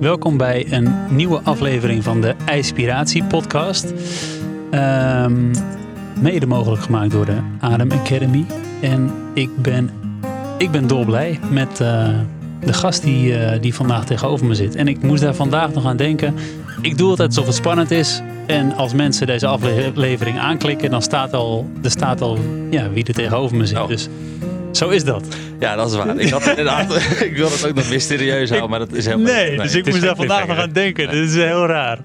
welkom bij een nieuwe aflevering van de IJspiratie podcast. Ehm, mede mogelijk gemaakt door de Adem Academy. En ik ben, ik ben dolblij met uh, de gast die, uh, die vandaag tegenover me zit. En ik moest daar vandaag nog aan denken. Ik doe altijd alsof het spannend is. En als mensen deze aflevering aanklikken, dan staat al, er staat al ja, wie er tegenover me zit. Oh. Dus zo is dat. Ja, dat is waar. Ik, had inderdaad, ik wil het ook nog mysterieus houden, maar dat is helemaal Nee, dus ik het is moest daar vandaag nog aan denken. Nee. Dit is heel raar.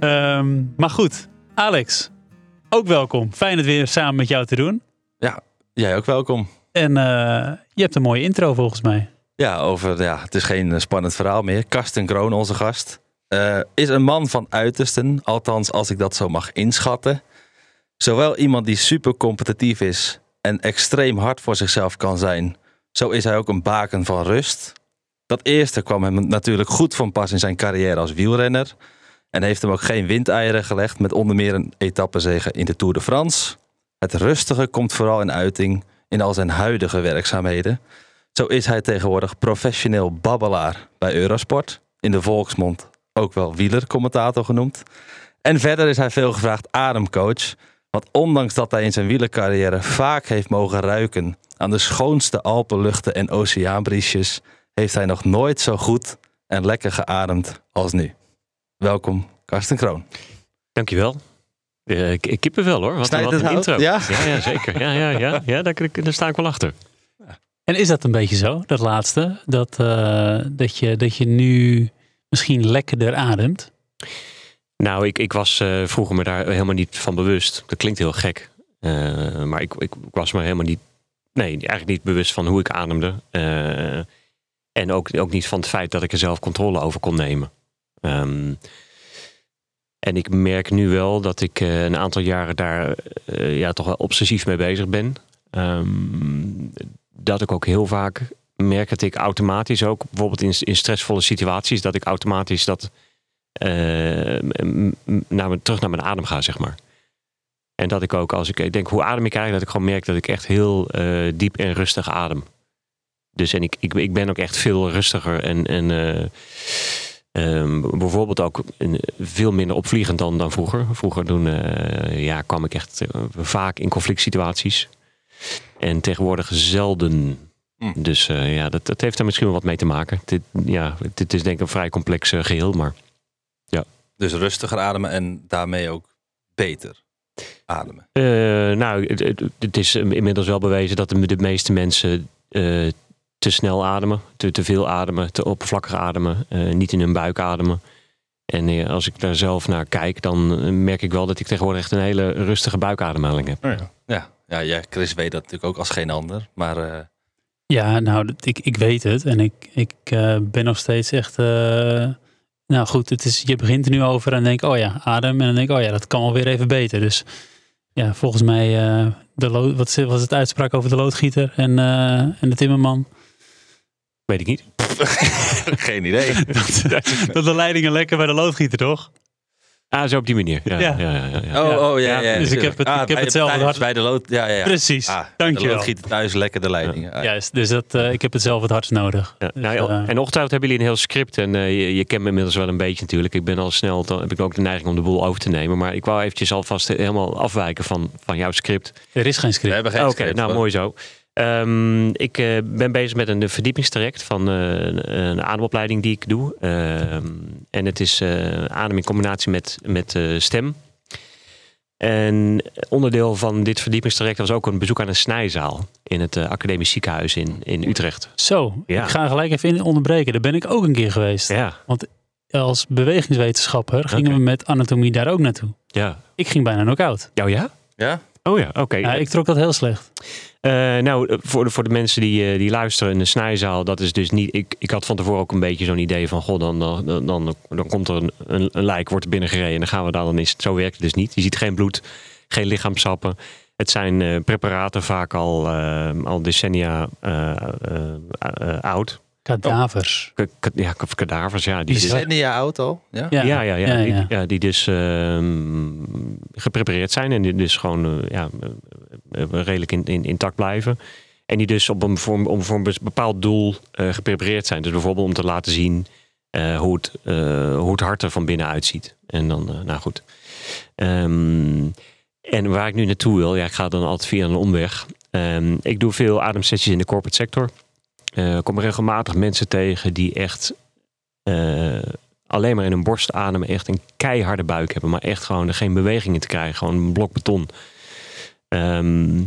Ehm, maar goed, Alex, ook welkom. Fijn het weer samen met jou te doen. Ja, jij ook welkom. En eh, je hebt een mooie intro volgens mij. Ja, over, ja, het is geen eh, spannend verhaal meer. Karsten Kroon, onze gast, eh, is een man van uitersten. Althans, als ik dat zo mag inschatten. Zowel iemand die super competitief is en extreem hard voor zichzelf kan zijn. Zo is hij ook een baken van rust. Dat eerste kwam hem natuurlijk goed van pas in zijn carrière als wielrenner. En heeft hem ook geen windeieren gelegd met onder meer een etappezege in de Tour de France. Het rustige komt vooral in uiting in al zijn huidige werkzaamheden. Zo is hij tegenwoordig professioneel babbelaar bij Eurosport. In de volksmond ook wel wielercommentator genoemd. En verder is hij veelgevraagd ademcoach. Want ondanks dat hij in zijn wielercarrière vaak heeft mogen ruiken aan de schoonste Alpenluchten en oceaanbriesjes, heeft hij nog nooit zo goed en lekker geademd als nu. Welkom, Karsten Kroon. Dankjewel. Uh, ik, ik kippenvel hoor. Wat, wat het een intro. Ja? ja, ja, zeker. Ja, ja, ja, ja daar, daar sta ik wel achter. En is dat een beetje zo, dat laatste? Dat, eh, dat, je, dat je nu misschien lekkerder ademt? Nou, ik, ik was uh, vroeger me daar helemaal niet van bewust. Dat klinkt heel gek. Uh, maar ik, ik, was me helemaal niet, nee, eigenlijk niet bewust van hoe ik ademde. Uh, en ook, ook niet van het feit dat ik er zelf controle over kon nemen. Um, en ik merk nu wel dat ik een aantal jaren daar ja, toch wel obsessief mee bezig ben. Um, dat ik ook heel vaak merk dat ik automatisch ook, bijvoorbeeld in, in stressvolle situaties, dat ik automatisch dat naar mijn, terug naar mijn adem ga, zeg maar. En dat ik ook, als ik, ik denk, hoe adem ik eigenlijk, dat ik gewoon merk dat ik echt heel uh, diep en rustig adem. Dus en ik, ik, ik ben ook echt veel rustiger en, en uh, um, bijvoorbeeld ook veel minder opvliegend dan, dan vroeger. Vroeger toen, uh, ja, kwam ik echt vaak in conflict situaties. En tegenwoordig zelden. Hm. Dus ja, dat, dat heeft er misschien wel wat mee te maken. Dit, ja, dit is denk ik een vrij complex geheel, maar. Dus rustiger ademen en daarmee ook beter ademen. Uh, nou, het, het, is inmiddels wel bewezen dat de, de meeste mensen uh, te snel ademen, te, te veel ademen, te oppervlakkig ademen, uh, niet in hun buik ademen. En uh, als ik daar zelf naar kijk, dan merk ik wel dat ik tegenwoordig echt een hele rustige buikademhaling heb. Oh ja. ja. Ja, ja, Chris weet dat natuurlijk ook als geen ander. Maar uh... ja, nou, ik, ik weet het. En ik, ik uh, ben nog steeds echt. Uh, nou goed, het is, je begint er nu over en denk oh ja, adem. En dan denk ik, oh ja, dat kan wel weer even beter. Dus ja, volgens mij, de lood, wat was het uitspraak over de loodgieter en, en de timmerman? Weet ik niet. geen idee. dat, dat de leidingen lekker bij de loodgieter, toch? Ah, zo op die manier. Ja, Ja. ja. Ja, ja, ja. Oh, oh ja, ja. dus ik heb het- Ah, ik heb bij- het zelf thuis hard- bij de lood. Ja, ja, ja. Precies, Ah, dankjewel. De loodgieter thuis lekker de leidingen. Ah, Juist, dus dat, uh, ik heb het zelf het hardst nodig. Ja, Dus, nou, uh, en ongetwijfeld hebben jullie een heel script en uh, je, je kent me inmiddels wel een beetje natuurlijk. Ik ben al snel, dan heb ik ook de neiging om de boel over te nemen. Maar ik wou eventjes alvast helemaal afwijken van, van jouw script. er is geen We script. hebben geen Oké, script, nou hoor. mooi zo. Um, ik uh, ben bezig met een verdiepingstraject van uh, een, ademopleiding die ik doe. Um, en het is uh, adem in combinatie met, met stem. En onderdeel van dit verdiepingstraject was ook een bezoek aan een snijzaal in het academisch ziekenhuis in, in Utrecht. Zo, Ja. ik ga gelijk even in onderbreken. Daar ben ik ook een keer geweest. Ja, Als bewegingswetenschapper gingen we met anatomie daar ook naartoe. ja. Ik ging bijna knock-out. Jou ja? Ja? Oh ja, oké. Ja, ik trok dat heel slecht. Uh, nou, voor de, voor de mensen die, uh, die luisteren, in de snijzaal, dat is dus niet. Ik, ik had van tevoren ook een beetje zo'n idee van: goh, dan, dan, dan, dan, komt er een, een, lijk, wordt er binnengereden en dan gaan we daar. Dan is zo werkt het dus niet. Je ziet geen bloed, geen lichaamsappen. Het zijn preparaten vaak al, al decennia oud. Kadavers. K- ja, k- kadavers, ja. Die, Die zijn- Decennia oud al? Ja? Ja. ja, ja, ja, Ja, die, ja. ja, die dus ehm, geprepareerd zijn en die dus gewoon eh, ja, eh, eh, redelijk in, in, intact blijven. En die dus op een, voor, om voor een bepaald doel eh, geprepareerd zijn. Dus bijvoorbeeld om te laten zien eh, hoe, het, eh, hoe het hart er van binnen uitziet. En dan, nou goed. Ehm, en waar ik nu naartoe wil, ja, ik ga dan altijd via een omweg. Ehm, ik doe veel ademsessies in de corporate sector. Ik kom regelmatig mensen tegen die echt eh, alleen maar in hun borst ademen. Echt een keiharde buik hebben. Maar echt gewoon er geen beweging in te krijgen. Gewoon een blok beton. Ehm,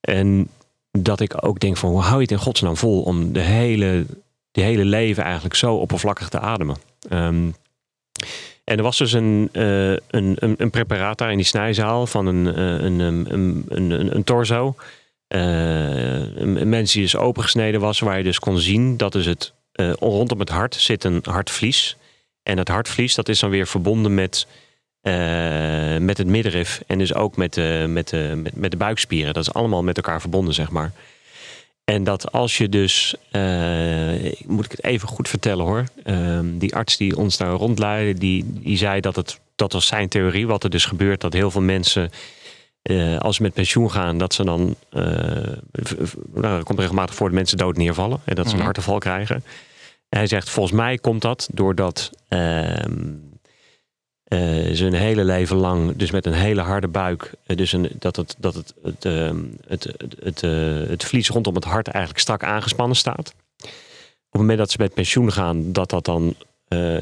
en dat ik ook denk van hoe hou je het in godsnaam vol om de hele, de hele leven eigenlijk zo oppervlakkig te ademen. Ehm, en er was dus een, eh, een, een, in die snijzaal van een, een, een, een, een torso. Eh, een, een mens die dus opengesneden was, waar je dus kon zien dat dus het eh, rondom het hart zit een hartvlies. En dat hartvlies dat is dan weer verbonden met, eh, met het middenrif en dus ook met de, met, met, met de buikspieren. Dat is allemaal met elkaar verbonden, zeg maar. En dat als je dus, moet ik het even goed vertellen hoor. Ehm, die arts die ons daar rondleidde, die, die zei dat het, dat was zijn theorie. Wat er dus gebeurt, dat heel veel mensen, eh, als ze met pensioen gaan, dat ze dan, v- nou, er komt regelmatig voor dat mensen dood neervallen. En dat ze een Mhm. hartaanval krijgen. En hij zegt, volgens mij komt dat doordat ehm, eh, ze een hele leven lang, dus met een hele harde buik, dus een, dat, het, dat het, het, ehm, het, het, het, vlies rondom het hart eigenlijk strak aangespannen staat. Op het moment dat ze met pensioen gaan, dat, dat, dan,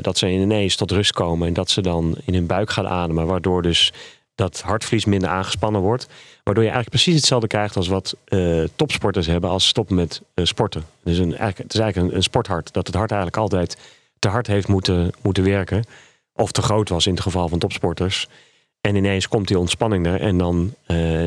dat ze ineens tot rust komen en dat ze dan in hun buik gaan ademen, waardoor dus dat hartvlies minder aangespannen wordt. Waardoor je eigenlijk precies hetzelfde krijgt als wat eh, topsporters hebben als stoppen met eh, sporten. Dus een, eigenlijk, het is eigenlijk een, een sporthart, dat het hart eigenlijk altijd te hard heeft moeten, moeten werken of te groot was in het geval van topsporters. En ineens komt die ontspanning er. En dan eh,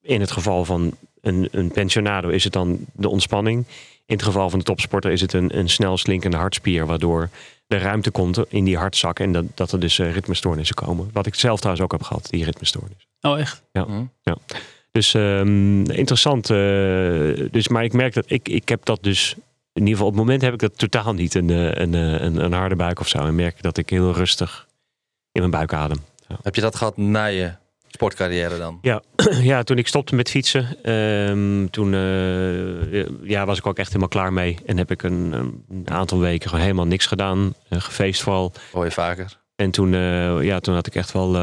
in het geval van een, een pensionado is het dan de ontspanning. In het geval van de topsporter is het een, een snel slinkende hartspier. Waardoor er ruimte komt in die hartzak. En dat, dat er dus eh, ritmestoornissen komen. Wat ik zelf trouwens ook heb gehad, die ritmestoornis. Oh, echt? Mhm. Dus ehm, interessant. eh, dus, maar ik merk dat ik, ik heb dat dus. In ieder geval op het moment heb ik dat totaal niet. Een, eh, een, een, een harde buik of zo. En merk dat ik heel rustig in mijn buik adem. Heb je dat gehad na je sportcarrière dan? ja, toen ik stopte met fietsen, ehm, toen eh, ja, was ik ook echt helemaal klaar mee. En heb ik een, een aantal weken gewoon helemaal niks gedaan. eh, gefeest vooral. Hoor je vaker? En toen, eh, ja, toen had ik echt wel...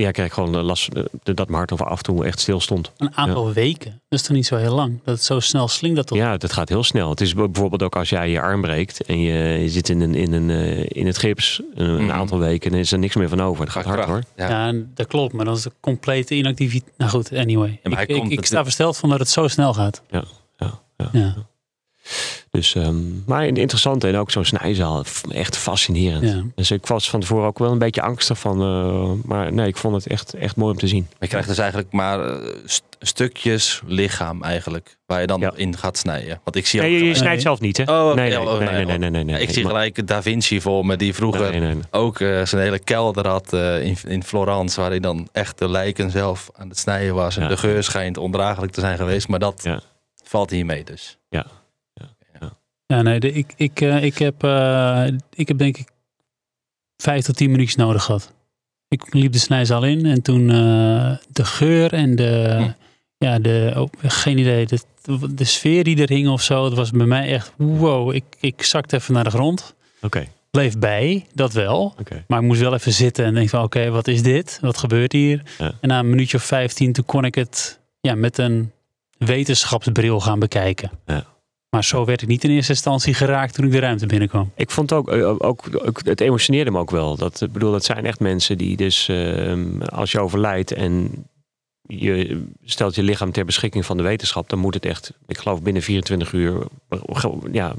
ja, kreeg ik gewoon eh, last dat mijn hart over af en toe echt stil stond. Een aantal weken. Dat is toch niet zo heel lang? Dat het zo snel slinkt dat toch? Ja, dat gaat heel snel. Het is bijvoorbeeld ook als jij je arm breekt en je, je zit in, een, in, een, eh, in het gips een, een Mhm. aantal weken en is er niks meer van over. Het gaat hard hoor. Ja. Dat klopt. Maar dan is het complete inactiviteit. Nou goed, anyway. ik, ik, ik sta versteld van dat het zo snel gaat. Ja, ja. Dus, ehm, maar interessant en ook zo'n snijzaal. Echt fascinerend. Ja. Dus ik was van tevoren ook wel een beetje angstig van. eh, maar nee, ik vond het echt, echt mooi om te zien. Je krijgt dus eigenlijk maar eh, st- stukjes lichaam eigenlijk. Waar je dan Ja. in gaat snijden. Want ik zie ook Nee, je, snijdt zelf niet, hè? Oh, oké. nee, nee, Oh, nee, nee, nee, nee, nee, nee, nee. ik zie Maar- gelijk Da Vinci voor me. Die vroeger Nee, nee, nee. ook eh, zijn hele kelder had eh, in, in Florence. Waar hij dan echt de lijken zelf aan het snijden was. En Ja. de geur schijnt ondraaglijk te zijn geweest. Maar dat Ja. valt hier mee dus. Ja, nee, de, ik, ik, eh, ik, heb, eh, ik heb denk ik vijf tot tien minuutjes nodig gehad. Ik liep de snijzaal in en toen eh, de geur en de, Hm. ja, de, oh, geen idee, de, de sfeer die er hing of zo, dat was bij mij echt, wow, ik, ik zakte even naar de grond. Oké, Bleef bij, dat wel. oké. Maar ik moest wel even zitten en denk van, oké, wat is dit? Wat gebeurt hier? Ja. En na een minuutje of vijftien, toen kon ik het ja, met een wetenschapsbril gaan bekijken. Ja. Maar zo werd ik niet in eerste instantie geraakt toen ik de ruimte binnenkwam. Ik vond ook, eh, ook, ook, het emotioneerde me ook wel. Dat, bedoel, dat zijn echt mensen die dus, ehm, als je overlijdt en je stelt je lichaam ter beschikking van de wetenschap, dan moet het echt, ik geloof binnen 24 uur, ja,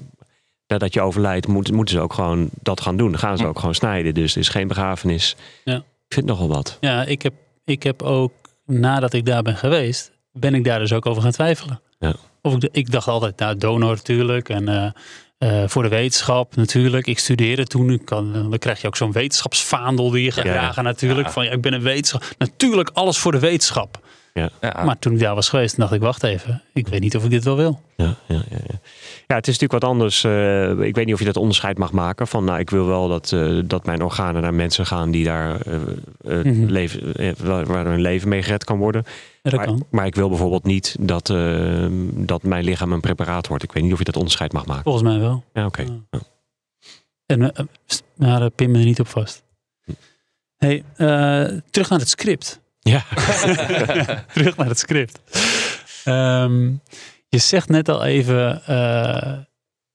nadat je overlijdt, moet, moeten ze ook gewoon dat gaan doen. Dan gaan ze ook gewoon snijden. Dus er is geen begrafenis. Ja. Ik vind nogal wat. Ja, ik heb, ik heb ook, nadat ik daar ben geweest, ben ik daar dus ook over gaan twijfelen. Ja. Of ik, ik dacht altijd, nou, donor natuurlijk. En eh, eh, voor de wetenschap natuurlijk. Ik studeerde toen. Ik kan, dan krijg je ook zo'n wetenschapsvaandel die je gaat ja. dragen natuurlijk. Ja. Van ja, ik ben een wetenschap. Natuurlijk alles voor de wetenschap. Ja, Maar toen ik daar was geweest, dacht ik, wacht even. Ik weet niet of ik dit wel wil. Ja, ja, ja, ja. ja, het is natuurlijk wat anders. eh, ik weet niet of je dat onderscheid mag maken. Van, nou, ik wil wel dat, eh, dat mijn organen naar mensen gaan die daar eh, Mhm. leven, waar hun leven mee gered kan worden. Ja, dat Maar, kan. maar ik wil bijvoorbeeld niet dat, dat mijn lichaam een preparaat wordt. Ik weet niet of je dat onderscheid mag maken. Volgens mij wel. Ja, oké. Ja. Ja. En daar pin me er niet op vast. Hey, uh, terug naar het script. Ja. terug naar het script. Um, je zegt net al even uh,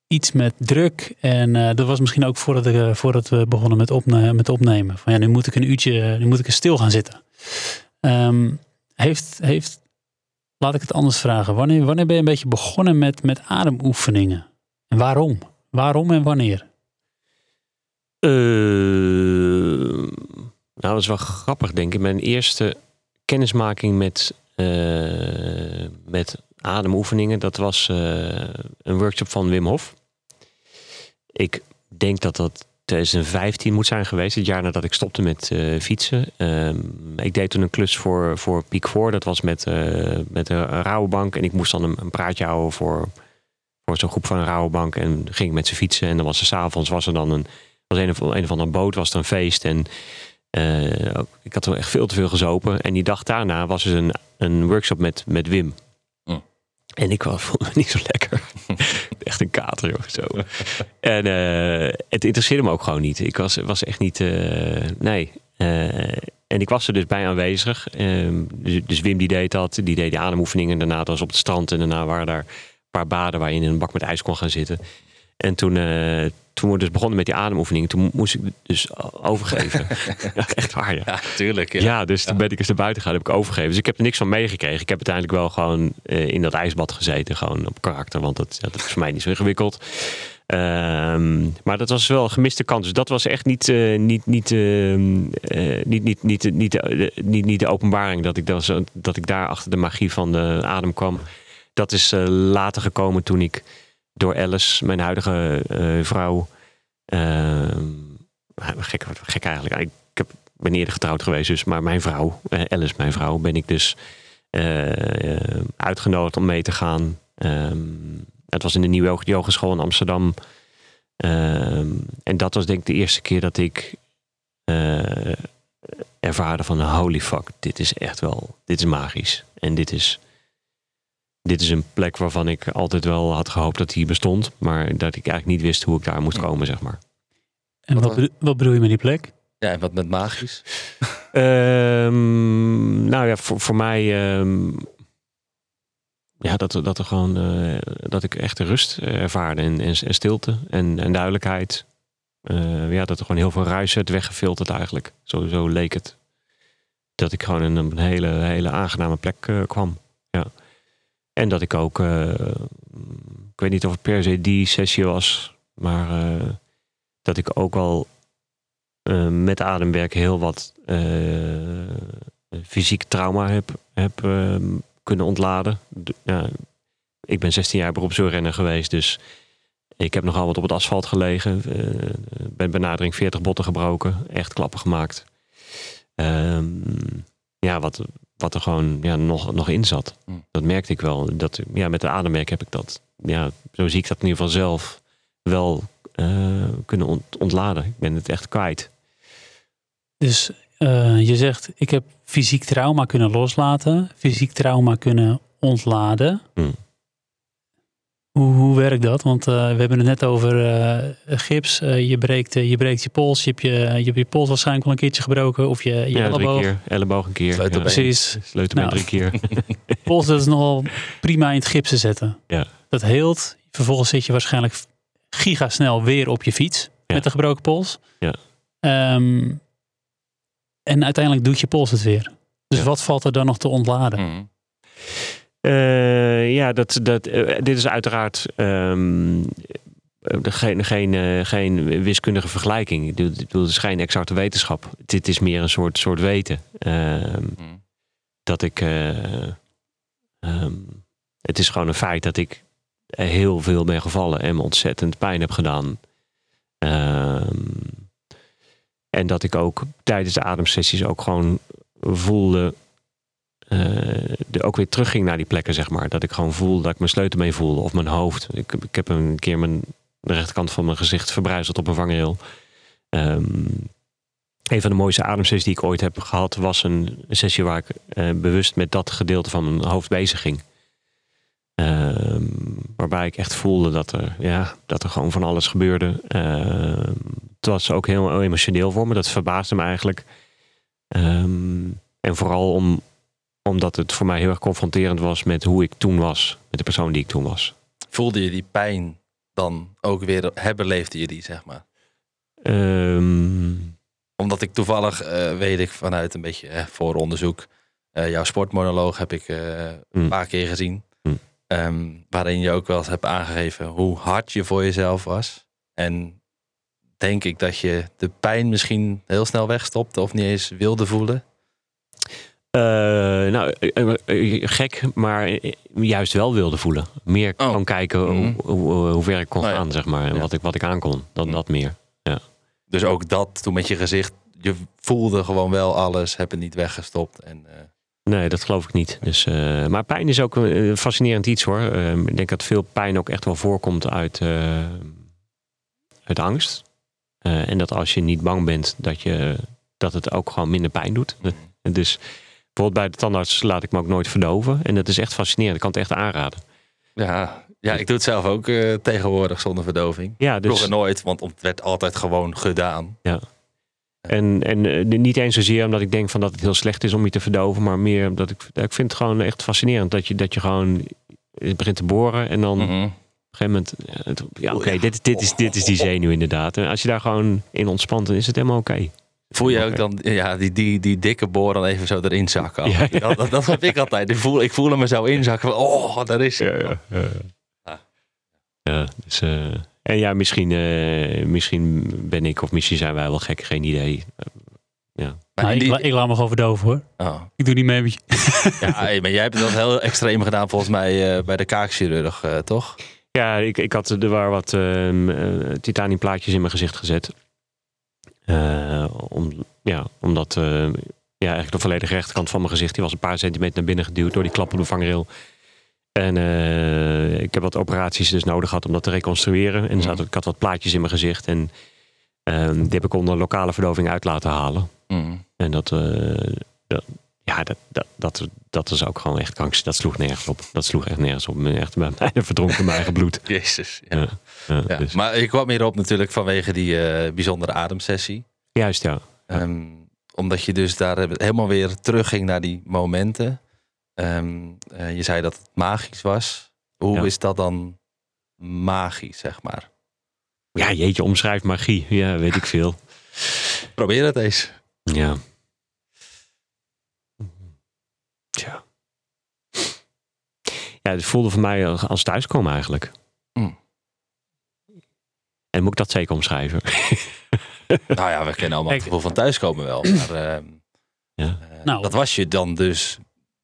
iets met druk. En uh, dat was misschien ook voordat, ik, voordat we begonnen met, opne met opnemen. Van ja, nu moet ik een uurtje, nu moet ik er stil gaan zitten. Um, heeft, heeft, laat ik het anders vragen. Wanneer, wanneer ben je een beetje begonnen met, met ademoefeningen? En waarom? Waarom en wanneer? Uh, nou, dat is wel grappig, denk ik. Mijn eerste kennismaking met, uh, met ademoefeningen, dat was uh, een workshop van Wim Hof. Ik denk dat dat 2015 moet zijn geweest, het jaar nadat ik stopte met uh, fietsen. Um, ik deed toen een klus voor, voor Peak 4, dat was met, met een Rouwbank. En ik moest dan een, een praatje houden voor, voor zo'n groep van een Rouwbank. En ging ik met ze fietsen. En dan was er s'avonds was er dan een, was een, of, een of andere boot, was er een feest. En uh, ik had er echt veel te veel gezopen. En die dag daarna was er een, een workshop met, met Wim. Mm. En ik was, vond me niet zo lekker. echt een kater, joh. Zo. en uh, het interesseerde me ook gewoon niet. Ik was, was echt niet... Uh, nee. en ik was er dus bij aanwezig. Dus, dus, Wim die deed dat. Die deed de ademoefeningen. Daarna was op het strand. En daarna waren daar een paar baden waar je in een bak met ijs kon gaan zitten. En toen, toen we dus begonnen met die ademoefeningen, toen moest ik dus overgeven. ja, echt waar, ja. Ja, tuurlijk. Ja, ja dus toen ben ik eens naar buiten gegaan, heb ik overgegeven. Dus ik heb er niks van meegekregen. Ik heb uiteindelijk wel gewoon uh, in dat ijsbad gezeten, gewoon op karakter, want dat, dat is voor mij niet zo ingewikkeld. Um, maar dat was wel een gemiste kans. Dus dat was echt niet, uh, niet, niet, uh, niet, niet, niet, niet, niet, niet de openbaring dat ik, dat, dat ik daar achter de magie van de adem kwam. Dat is later gekomen toen ik door Alice, mijn huidige uh, vrouw. Uh, gek, gek eigenlijk. Ik ben eerder getrouwd geweest, dus, maar mijn vrouw, uh, Alice, mijn vrouw, ben ik dus uitgenodigd om mee te gaan. Het was in de nieuwe yogeschool in Amsterdam. Um, en dat was denk ik de eerste keer dat ik ervaarde van holy fuck, dit is echt wel, dit is magisch. En dit is dit is een plek waarvan ik altijd wel had gehoopt dat die bestond. Maar dat ik eigenlijk niet wist hoe ik daar moest komen, zeg maar. En wat, wat, bedoel, wat bedoel je met die plek? Ja, en wat met magisch? um, nou ja, voor, voor mij... Um, ja, dat, dat er gewoon... Uh, dat ik echt rust ervaarde en, en, en stilte en, en duidelijkheid. Uh, ja, dat er gewoon heel veel ruis werd weggefilterd eigenlijk. Zo, zo leek het. Dat ik gewoon in een hele, hele aangename plek uh, kwam. En dat ik ook, uh, ik weet niet of het per se die sessie was, maar uh, dat ik ook wel uh, met ademwerk heel wat fysiek trauma heb, heb kunnen ontladen. Ik ben 16 jaar beroepswielrenner geweest, dus ik heb nogal wat op het asfalt gelegen. ben benadering 40 botten gebroken, echt klappen gemaakt. Um, ja, wat, wat er gewoon ja, nog, nog in zat. Mm. Dat merkte ik wel. Dat, ja, met de ademwerk heb ik dat, ja, zo zie ik dat in ieder geval zelf wel uh, kunnen ont ontladen. Ik ben het echt kwijt. Dus uh, je zegt, ik heb fysiek trauma kunnen loslaten, fysiek trauma kunnen ontladen. Mm. Hoe, hoe werkt dat? Want uh, we hebben het net over uh, gips. Uh, je, breekt, je breekt je pols. Je hebt je, je, hebt je pols waarschijnlijk al een keertje gebroken. Of je, je ja, elleboog. Drie keer. Elleboog een keer. Sleutelbeen. Ja. Precies. Sleutelbeen Nou. drie keer. Pols dat is nogal prima in het gipsen zetten. Ja. Dat heelt. Vervolgens zit je waarschijnlijk gigasnel weer op je fiets. Ja. Met de gebroken pols. Ja. Um, en uiteindelijk doet je pols het weer. Dus Ja. wat valt er dan nog te ontladen? Mm. Uh, ja, dat, dat, uh, dit is uiteraard um, geen, geen, uh, geen wiskundige vergelijking. Ik bedoel, ik bedoel, het is geen exacte wetenschap. Dit is meer een soort, soort weten. Um, Mm. dat ik. Um, het is gewoon een feit dat ik heel veel ben gevallen en me ontzettend pijn heb gedaan. en dat ik ook tijdens de ademsessies ook gewoon voelde uh, de, ook weer terugging naar die plekken, zeg maar. Dat ik gewoon voelde dat ik mijn sleutelbeen voelde of mijn hoofd. Ik, ik heb een keer mijn, de rechterkant van mijn gezicht verbrijzeld op een vangrail. Um, een van de mooiste ademsessies die ik ooit heb gehad was een sessie waar ik uh, bewust met dat gedeelte van mijn hoofd bezig ging. Um, waarbij ik echt voelde dat er, ja, dat er gewoon van alles gebeurde. Uh, het was ook heel emotioneel voor me. Dat verbaasde me eigenlijk. Ehm, en vooral om, omdat het voor mij heel erg confronterend was met hoe ik toen was. Met de persoon die ik toen was. Voelde je die pijn dan ook weer, herbeleefde je die, zeg maar? Ehm, Omdat ik toevallig, eh, weet ik vanuit een beetje eh, vooronderzoek, uh, jouw sportmonoloog heb ik een Mm. paar keer gezien. Mm. Ehm, waarin je ook wel eens hebt aangegeven hoe hard je voor jezelf was. En denk ik dat je de pijn misschien heel snel wegstopte of niet eens wilde voelen. Eh, nou, eh, eh, gek, maar juist wel wilde voelen. Meer Oh. kan kijken Mhm. hoe, hoe, hoe ver ik kon Nou ja. gaan, zeg maar. En Ja. wat, ik, wat ik aankon. Dan Mhm. dat meer. Dus ook dat toen met je gezicht, je voelde gewoon wel alles, heb het niet weggestopt. En, Nee, dat geloof ik niet. Dus, maar pijn is ook een fascinerend iets hoor. Eh, ik denk dat veel pijn ook echt wel voorkomt uit, uit angst. En dat als je niet bang bent, dat, je, dat het ook gewoon minder pijn doet. En Dus bijvoorbeeld bij de tandarts laat ik me ook nooit verdoven. En dat is echt fascinerend. Ik kan het echt aanraden. ja, ja, ik doe het zelf ook eh, tegenwoordig zonder verdoving. Ja, dus, Vroeger nooit, want het werd altijd gewoon gedaan. en, en eh, niet eens zozeer omdat ik denk van dat het heel slecht is om je te verdoven. Maar meer omdat ik, ik vind het gewoon echt fascinerend. Dat je, dat je gewoon het begint te boren en dan... Mhm. op een gegeven moment, ja, ja oké, Oh, ja. dit, dit, is, dit is die zenuw inderdaad. En als je daar gewoon in ontspant, dan is het helemaal oké. Voel je ook dan ja, die, die, die dikke boor dan even zo erin zakken? Ja, ja. Dat, dat, dat heb ik altijd. Ik voel, ik voel hem er zo inzakken. van, Oh, daar is hij. ja, ja. Ja. Ja, dus, eh, en ja, misschien, eh, misschien ben ik of misschien zijn wij wel gek, geen idee. Maar Nou, in ik, die- la- ik laat me gewoon verdoven hoor. oh. Ik doe niet mee met je. ja, hey, maar jij hebt dat heel extreem gedaan volgens mij eh, bij de kaakchirurg, eh, toch? Ja, ik, ik had er waren wat ehm eh, titaniumplaatjes in mijn gezicht gezet. Eh, om, ja, omdat eh, ja, eigenlijk de volledige rechterkant van mijn gezicht die was een paar centimeter naar binnen geduwd door die klap op de vangrail. En eh, ik heb wat operaties dus nodig gehad om dat te reconstrueren. En zaten, ik had wat plaatjes in mijn gezicht. En ehm, die heb ik onder lokale verdoving uit laten halen. Mm. En dat, dat- ja, dat, dat, dat, dat is ook gewoon echt kanker. Dat sloeg nergens op. Dat sloeg echt nergens op. Ik ben Echt bij mij verdronken in mijn eigen bloed. Jezus. Ja. Ja. Dus- Maar ik kwam hierop natuurlijk vanwege die eh, bijzondere ademsessie. Juist, ja. Ehm, omdat je dus daar helemaal weer terugging naar die momenten. Ehm, eh, je zei dat het magisch was. Hoe Ja. is dat dan magisch, zeg maar? Ja, jeetje, omschrijf magie. Ja, weet ik veel. Probeer het eens. Ja. Tja. Ja, het voelde voor mij als thuiskomen eigenlijk. En moet ik dat zeker omschrijven? Nou ja, we kennen allemaal het gevoel van thuiskomen wel. Maar ehm, Ja. eh, Nou. dat was je dan dus...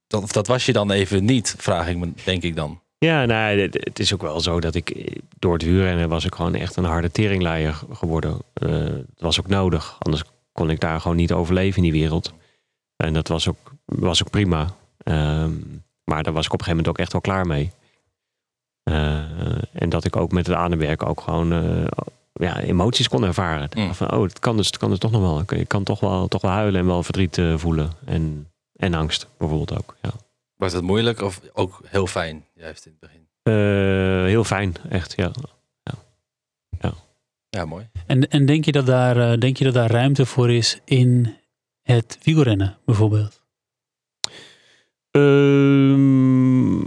Dat, of dat was je dan even niet, vraag ik me, denk ik dan. Ja, nou, het, het is ook wel zo dat ik eh, door het wielrennen was ik gewoon echt een harde teringleier geworden. Eh, het was ook nodig, anders kon ik daar gewoon niet overleven in die wereld. En dat was ook, was ook prima. Ehm, maar daar was ik op een gegeven moment ook echt wel klaar mee. Eh, en dat ik ook met het ademwerk ook gewoon eh, ja, emoties kon ervaren. Mm. Van, oh, het kan dus, het kan dus toch nog wel. Ik- Ik kan toch wel, toch wel huilen en wel verdriet eh, voelen. En, en angst bijvoorbeeld ook. Ja. Was het moeilijk of ook heel fijn, juist in het begin? Eh, heel fijn, echt. Ja. Ja, mooi. En, en denk, je dat daar, eh, denk je dat daar ruimte voor is in het wielrennen bijvoorbeeld? Ehm,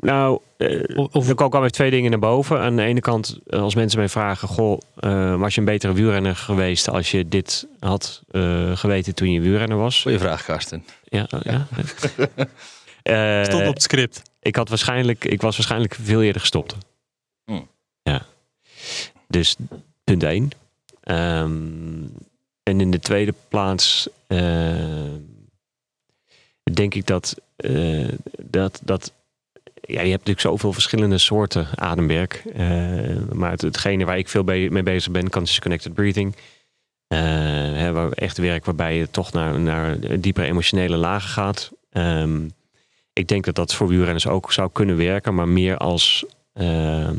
nou, eh, Of, of er komen even twee dingen naar boven. Aan de ene kant, eh, als mensen mij vragen: Goh, eh, was je een betere wielrenner geweest als je dit had eh, geweten toen je wielrenner was? Goeie vraag, Karsten. Ja, ja. Eh, stond op het script. ik, had waarschijnlijk, ik was waarschijnlijk veel eerder gestopt. Hmm. Ja. Dus punt één. Ehm, en in de tweede plaats denk ik dat, eh, dat, dat ja, je hebt natuurlijk zoveel verschillende soorten ademwerk. Eh, maar het, hetgene waar ik veel mee bezig ben, conscious connected breathing. Eh, hè, echt werk waarbij je toch naar, naar diepere emotionele lagen gaat. Ehm, ik denk dat dat voor wielrenners ook zou kunnen werken, maar meer als, ehm,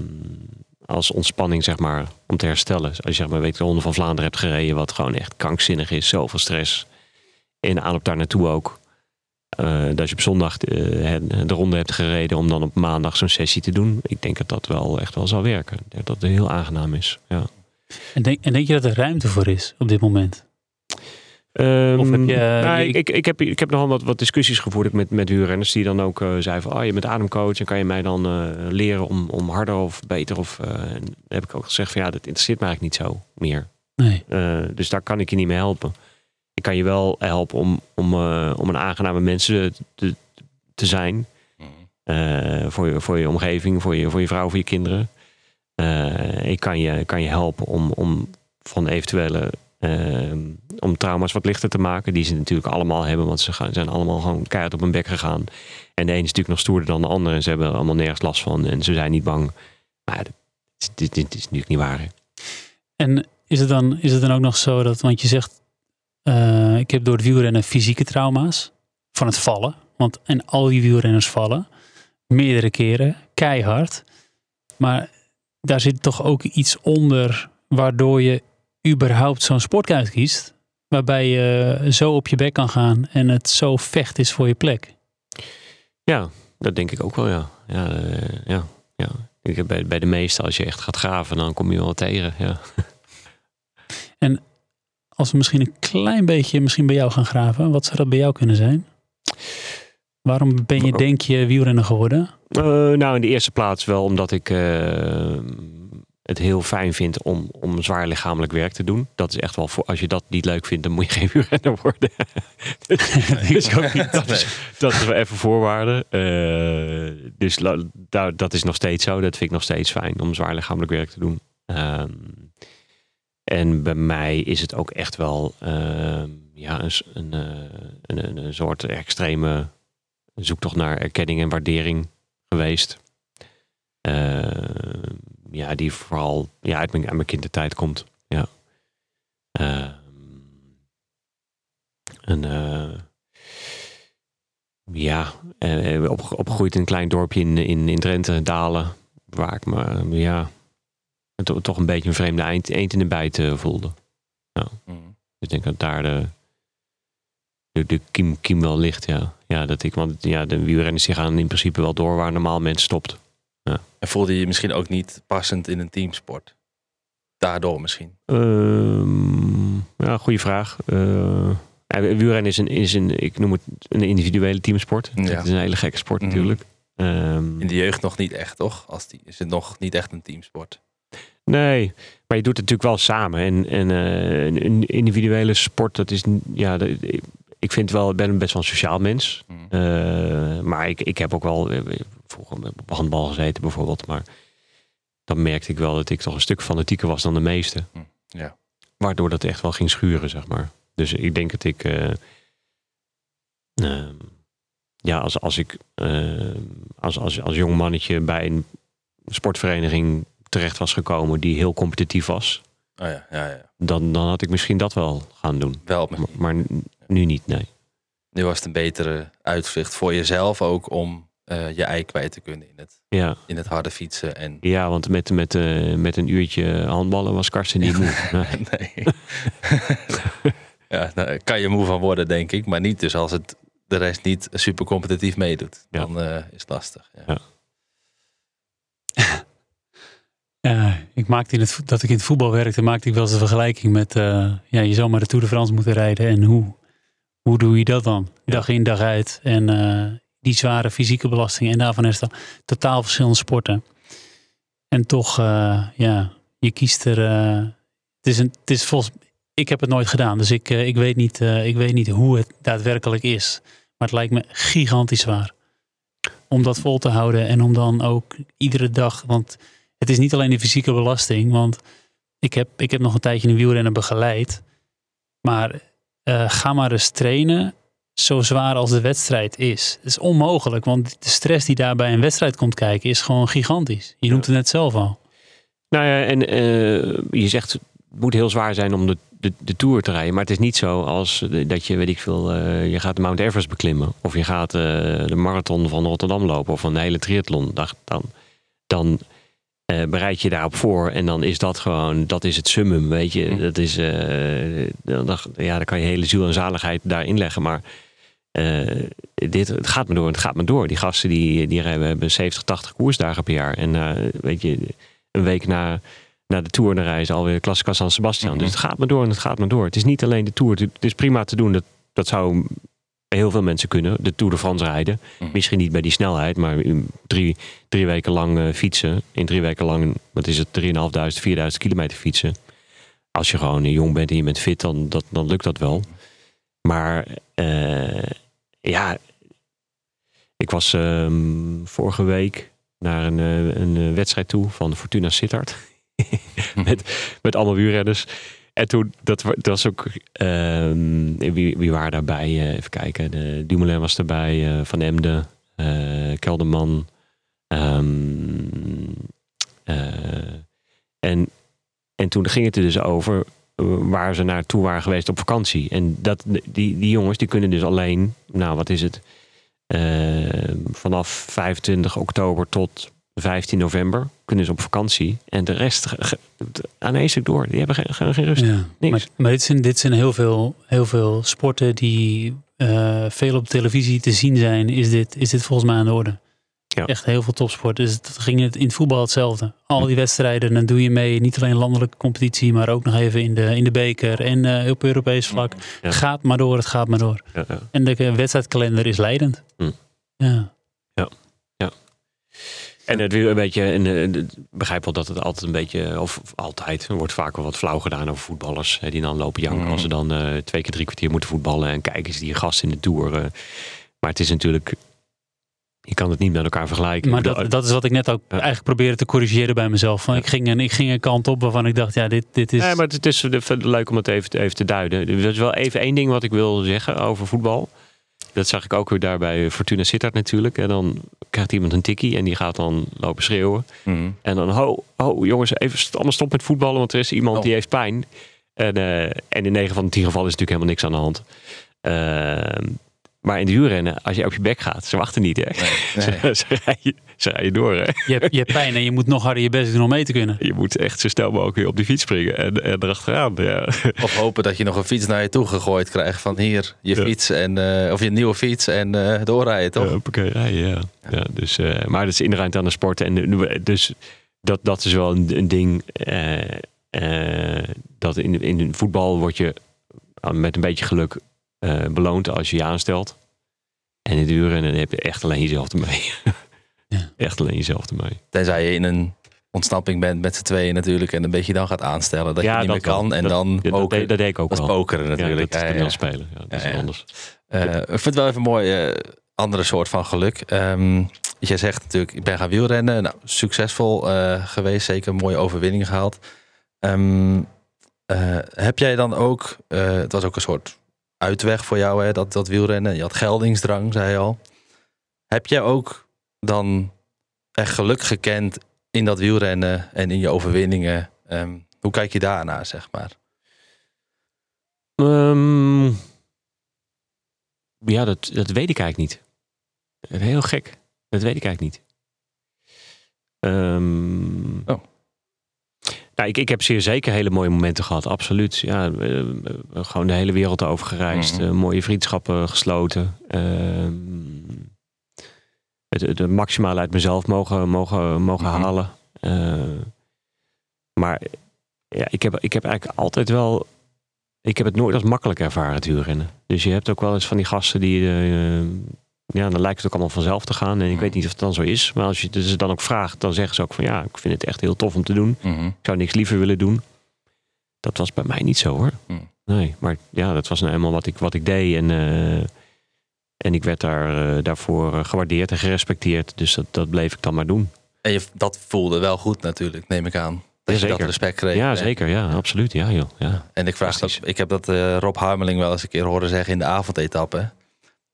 als ontspanning, zeg maar, om te herstellen. Als je zeg maar, weet, de Ronde van Vlaanderen hebt gereden, wat gewoon echt krankzinnig is, zoveel stress. En aan op daar naartoe ook. Eh, dat je op zondag de, de ronde hebt gereden om dan op maandag zo'n sessie te doen. Ik denk dat dat wel echt wel zal werken. Ik dat het heel aangenaam is. Ja. En, denk, en denk je dat er ruimte voor is op dit moment? Um, Of heb je- nou, je- ik, ik, heb, ik heb nogal wat, wat discussies gevoerd met, met huurrenners die dan ook eh, zeiden van, oh, je bent ademcoach en kan je mij dan eh, leren om, om harder of beter of, eh, en heb ik ook gezegd van, ja, dat interesseert me eigenlijk niet zo meer. Nee. Eh, dus daar kan ik je niet mee helpen. Ik kan je wel helpen om, om, eh, om een aangename mensen te, te zijn. eh, voor, je, voor je omgeving, voor je, voor je vrouw, voor je kinderen. Eh, ik kan je, kan je helpen om, om van eventuele eh, om trauma's wat lichter te maken. Die ze natuurlijk allemaal hebben, want ze gaan, zijn allemaal gewoon keihard op hun bek gegaan. En de een is natuurlijk nog stoerder dan de ander. En ze hebben er allemaal nergens last van. En ze zijn niet bang. Maar dit, dit, dit is natuurlijk niet waar. hè. En is het, dan, is het dan ook nog zo dat, want je zegt, eh, ik heb door het wielrennen fysieke trauma's van het vallen. Want en al die wielrenners vallen, meerdere keren, keihard. Maar daar zit toch ook iets onder waardoor je überhaupt zo'n sport uitkiest. Waarbij je zo op je bek kan gaan en het zo vecht is voor je plek. Ja, dat denk ik ook wel, ja. Ja, eh, ja, ja. Ik heb bij, bij de meeste, als je echt gaat graven, dan kom je wel tegen. Ja. Als we misschien een klein beetje misschien bij jou gaan graven, wat zou dat bij jou kunnen zijn? Waarom ben je, denk je, wielrenner geworden? Eh, nou, in de eerste plaats wel omdat ik eh, het heel fijn vind om, om zwaar lichamelijk werk te doen. Dat is echt wel voor, als je dat niet leuk vindt, dan moet je geen wielrenner worden. ik ook niet. dat, is, dat is wel even voorwaarde. Eh, dus daar- dat is nog steeds zo. Dat vind ik nog steeds fijn om zwaar lichamelijk werk te doen. En bij mij is het ook echt wel ehm, ja, een, eh, een, een, een soort extreme zoektocht naar erkenning en waardering geweest. Ehm, ja, die vooral ja, uit, mijn, uit mijn kindertijd komt. Ja. Ehm, en eh, ja, eh, op, opgegroeid in een klein dorpje in, in, in Drenthe, Dalen, waar ik me eh, ja, to- toch een beetje een vreemde eind, eend in de bijt eh, voelde. Dus ik denk dat daar de, de, de kiem, kiem wel ligt, ja. Ja, dat ik, want ja, de wielrenners die gaan in principe wel door waar normaal mensen stopt. En voelde je je misschien ook niet passend in een teamsport? Daardoor misschien. Ehm, ja, goede vraag. Eh, ja, wielrennen is een, is een, ik noem het een individuele teamsport. Ja. Het is een hele gekke sport Mhm. natuurlijk. Ehm, In de jeugd nog niet echt, toch? Als die, is het nog niet echt een teamsport? Nee, maar je doet het natuurlijk wel samen. En, en eh, een- individuele sport, dat is, ja, dat, ik vind wel, ik ben best wel een sociaal mens. Mhm. Eh, maar ik, ik heb ook wel eh, vroeger op handbal gezeten bijvoorbeeld. Maar dan merkte ik wel dat ik toch een stuk fanatieker was dan de meesten. Hm, ja. Waardoor dat echt wel ging schuren, zeg maar. Dus ik denk dat ik... eh, ehm, ja, als, als ik eh, als, als, als jong mannetje bij een sportvereniging terecht was gekomen die heel competitief was, Oh ja, ja, ja. dan, dan had ik misschien dat wel gaan doen. Wel, Maar, maar nu niet, nee. nu was het een betere uitzicht voor jezelf ook om eh, je ei kwijt te kunnen in het, Ja, in het harde fietsen. En ja want met, met, eh, met een uurtje handballen was Karsten niet moe. Nee. nee. ja, kan je moe van worden, denk ik. Maar niet dus als het de rest niet super competitief meedoet. Ja. Dan eh, is het lastig. Ja. Ja. Ja, ik maakte in het, dat ik in het voetbal werkte, maakte ik wel eens de vergelijking met, eh, ja, je zou maar de Tour de France moeten rijden. En hoe, hoe doe je dat dan? Dag in, dag uit. En eh, die zware fysieke belasting. En daarvan is het totaal verschillende sporten. En toch, eh, ja, je kiest er, het is een, het is volgens, ik heb het nooit gedaan. Dus ik, ik, weet niet, ik weet niet hoe het daadwerkelijk is. Maar het lijkt me gigantisch zwaar. Om dat vol te houden en om dan ook iedere dag, want het is niet alleen de fysieke belasting, want ik heb, ik heb nog een tijdje een wielrennen begeleid. Maar eh, ga maar eens trainen zo zwaar als de wedstrijd is. Het is onmogelijk, want de stress die daar bij een wedstrijd komt kijken is gewoon gigantisch. Je noemt het net zelf al. Nou ja, en eh, je zegt het moet heel zwaar zijn om de, de, de Tour te rijden. Maar het is niet zo als dat je, weet ik veel, eh, je gaat de Mount Everest beklimmen. Of je gaat de marathon van Rotterdam lopen of een hele triathlon. Dan, dan, eh, bereid je daarop voor en dan is dat gewoon, dat is het summum, weet je. Hm. Dat is, eh, dan, ja, dan kan je hele ziel en zaligheid daarin leggen. Maar eh, dit, het gaat maar door en het gaat maar door. Die gasten die, die hebben, hebben 70, 80 koersdagen per jaar. En weet je, een week na, na de Tour dan reizen alweer Klassica San Sebastian. Mhm. Dus het gaat maar door en het gaat maar door. Het is niet alleen de Tour. Het is prima te doen. Dat, dat zou heel veel mensen kunnen. De Tour de France rijden. Mhm. Misschien niet bij die snelheid, maar drie, drie weken lang eh, fietsen. In drie weken lang, wat is het, 3.500, 4.000 kilometer fietsen. Als je gewoon jong bent en je bent fit, dan, dat, dan lukt dat wel. Maar eh, ja, ik was ehm, vorige week naar een, eh, een wedstrijd toe van Fortuna Sittard. met, met allemaal wielrenners. En toen, dat, dat was ook, ehm, wie, wie waren daarbij? Eh, even kijken, de Dumoulin was erbij, eh, Van Emden, eh, Kelderman. ehm, eh, en, en toen ging het er dus over waar ze naartoe waren geweest op vakantie. En dat, die, die jongens die kunnen dus alleen, nou wat is het, vanaf 25 oktober tot 15 november kunnen ze op vakantie. En de rest aan één stuk door. Die hebben geen, geen, geen rust. Ja. Niks. Maar, maar dit, zijn, dit zijn heel veel, heel veel sporten die eh, veel op televisie te zien zijn. Is dit, is dit volgens mij aan de orde? Ja. Echt heel veel topsport. Dus het ging het in het voetbal hetzelfde. Al die wedstrijden, dan doe je mee. Niet alleen landelijke competitie, maar ook nog even in de, in de beker. En eh, op Europees vlak. Ja. Gaat maar door, het gaat maar door. Ja, ja. En de eh, wedstrijdkalender is leidend. Hm. Ja. En het weer een beetje, en, eh, ik begrijp wel dat het altijd een beetje, of altijd, er wordt vaak wel wat flauw gedaan over voetballers. Hè, die dan lopen janken Mhm. als ze dan eh, twee keer drie kwartier moeten voetballen. En kijken eens die gast in de Tour. eh. maar het is natuurlijk, je kan het niet met elkaar vergelijken. Maar dat, dat is wat ik net ook Ja. eigenlijk probeerde te corrigeren bij mezelf. Van, ik, ging een, ik ging een kant op waarvan ik dacht, ja, dit, dit is... Nee, maar het is leuk om het even, even te duiden. Er is wel even één ding wat ik wil zeggen over voetbal. Dat zag ik ook weer daar bij Fortuna Sittard natuurlijk. En dan krijgt iemand een tikkie en die gaat dan lopen schreeuwen. Mhm. En dan, ho, ho jongens, even allemaal stop met voetballen, want er is iemand Oh. die heeft pijn. En, eh, en in 9 van de 10 gevallen is natuurlijk helemaal niks aan de hand. Ehm, maar in de huurrennen, als je op je bek gaat, ze wachten niet, hè? Nee. Ze, ze, rijden, ze rijden door, hè? Je hebt, je hebt pijn en je moet nog harder je best doen om mee te kunnen. Je moet echt zo snel mogelijk weer op die fiets springen en, en erachteraan. Ja. Of hopen dat je nog een fiets naar je toe gegooid krijgt van hier, je Ja. fiets en eh, of je nieuwe fiets en eh, doorrijden toch? Hoppakee, rijden, ja. ja dus, eh, maar dat is inherent aan de sport. En dus dat, dat is wel een, een ding. eh, eh, dat in, in voetbal word je met een beetje geluk eh, beloond als je je aanstelt. En in de uren dan heb je echt alleen jezelf ermee. Ja. Echt alleen jezelf ermee. Tenzij je in een ontsnapping bent met z'n tweeën natuurlijk en een beetje dan gaat aanstellen dat Ja, je niet meer wel. kan en Dat- dan Ja, dat, pokeren. deed, dat deed ik ook Dat wel. pokeren natuurlijk. Ja, dat Ja, is ja. spelen. Ja, dat is anders. Eh, ik vind het wel even een mooi eh, andere soort van geluk. Ehm jij zegt natuurlijk, ik ben gaan wielrennen. Nou, succesvol eh, geweest, zeker een mooie overwinning gehaald. Ehm, eh, heb jij dan ook, eh, het was ook een soort uitweg voor jou, hè, dat, dat wielrennen. Je had geldingsdrang, zei je al. Heb jij ook dan echt geluk gekend in dat wielrennen en in je overwinningen? Ehm, hoe kijk je daarnaar, zeg maar? Ehm, ja, dat, dat weet ik eigenlijk niet. Heel gek. Dat weet ik eigenlijk niet. Ehm, Oh. Ik, ik heb zeer zeker hele mooie momenten gehad, absoluut. Ja, eh, eh, gewoon de hele wereld over gereisd, Mhm. eh, mooie vriendschappen gesloten. Ehm, het, het, het maximale uit mezelf mogen, mogen, mogen Mhm. halen. Eh, maar ja, ik heb, ik heb eigenlijk altijd wel ik heb het nooit als makkelijk ervaren, het wielrennen. Dus je hebt ook wel eens van die gasten die... ja, dan lijkt het ook allemaal vanzelf te gaan. En ik weet niet of het dan zo is. Maar als je het ze dan ook vraagt, dan zeggen ze ook van... ja, ik vind het echt heel tof om te doen. Ik zou niks liever willen doen. Dat was bij mij niet zo hoor. Hmm. Nee, maar ja, dat was nou eenmaal wat ik, wat ik deed. En, eh, en ik werd daar, eh, daarvoor eh, gewaardeerd en gerespecteerd. Dus dat, dat bleef ik dan maar doen. En je, dat voelde wel goed natuurlijk, neem ik aan. Dat je dat respect kreeg. Ja, zeker. Ja, absoluut. Ja, joh. Ja. En ik vraag dat, ik heb dat Rob Harmeling wel eens een keer horen zeggen in de avondetappe.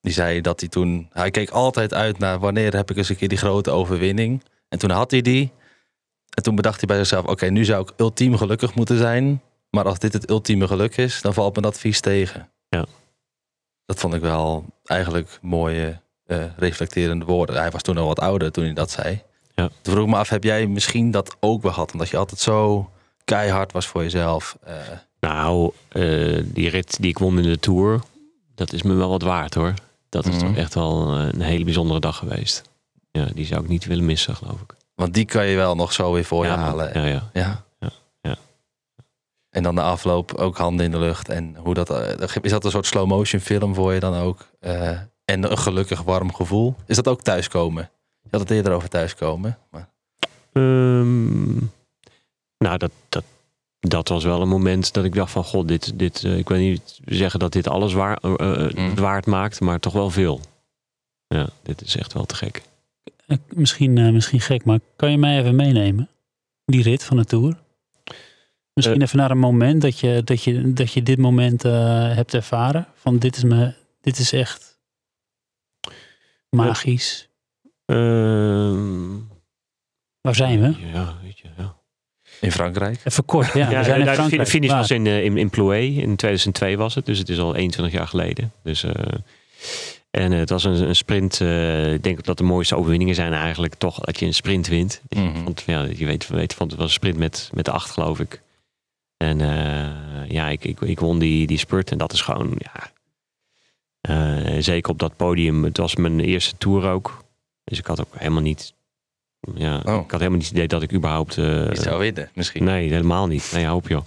Die zei dat hij toen, hij keek altijd uit naar wanneer heb ik eens een keer die grote overwinning. En toen had hij die. En toen bedacht hij bij zichzelf, oké, nu zou ik ultiem gelukkig moeten zijn. Maar als dit het ultieme geluk is, dan valt me dat vies tegen. Ja. Dat vond ik wel eigenlijk mooie, eh, reflecterende woorden. Hij was toen al wat ouder toen hij dat zei. Ja. Toen vroeg ik me af, heb jij misschien dat ook wel gehad? Omdat je altijd zo keihard was voor jezelf. Eh, Nou, eh, die rit die ik won in de Tour... dat is me wel wat waard hoor. Dat is Mhm. toch echt wel eh, een hele bijzondere dag geweest. Ja, die zou ik niet willen missen, geloof ik. Want die kan je wel nog zo weer voor je ja, halen. Ja, ja. Ja. Ja, ja. En dan de afloop ook handen in de lucht. En hoe dat, eh, is dat een soort slow motion film voor je dan ook? Eh, en een gelukkig warm gevoel. Is dat ook thuiskomen? Je had het eerder over thuiskomen. Maar, Ehm, nou, dat, dat, dat was wel een moment dat ik dacht van... God, dit, dit, eh, ik wil niet zeggen dat dit alles waar, eh, eh, Mm. waard maakt, maar toch wel veel. Ja, dit is echt wel te gek. Misschien, eh, misschien gek, maar kan je mij even meenemen? Die rit van de Tour? Misschien even naar een moment dat je, dat je, dat je dit moment eh, hebt ervaren. Van dit is, me, dit is echt magisch. Ehm, Waar zijn we? Ja, weet je, ja. In Frankrijk. Even kort, ja. Ja, we zijn in nou, Frankrijk. de finish was in, eh, in, in Plouay. In 2002 was het. Dus het is al 21 jaar geleden. Dus, eh, en eh, het was een, een sprint. eh, ik denk dat de mooiste overwinningen zijn eigenlijk toch dat je een sprint wint. Mhm. Want ja, je weet, weet van het was een sprint met, met de acht geloof ik. En eh, ja, ik, ik, ik won die, die spurt. En dat is gewoon, ja... eh, zeker op dat podium. Het was mijn eerste tour ook. Dus ik had ook helemaal niet... Ja, Oh. ik had helemaal niet het idee dat ik überhaupt... Die zou winnen misschien. Nee, helemaal niet. Nee, hoop joh.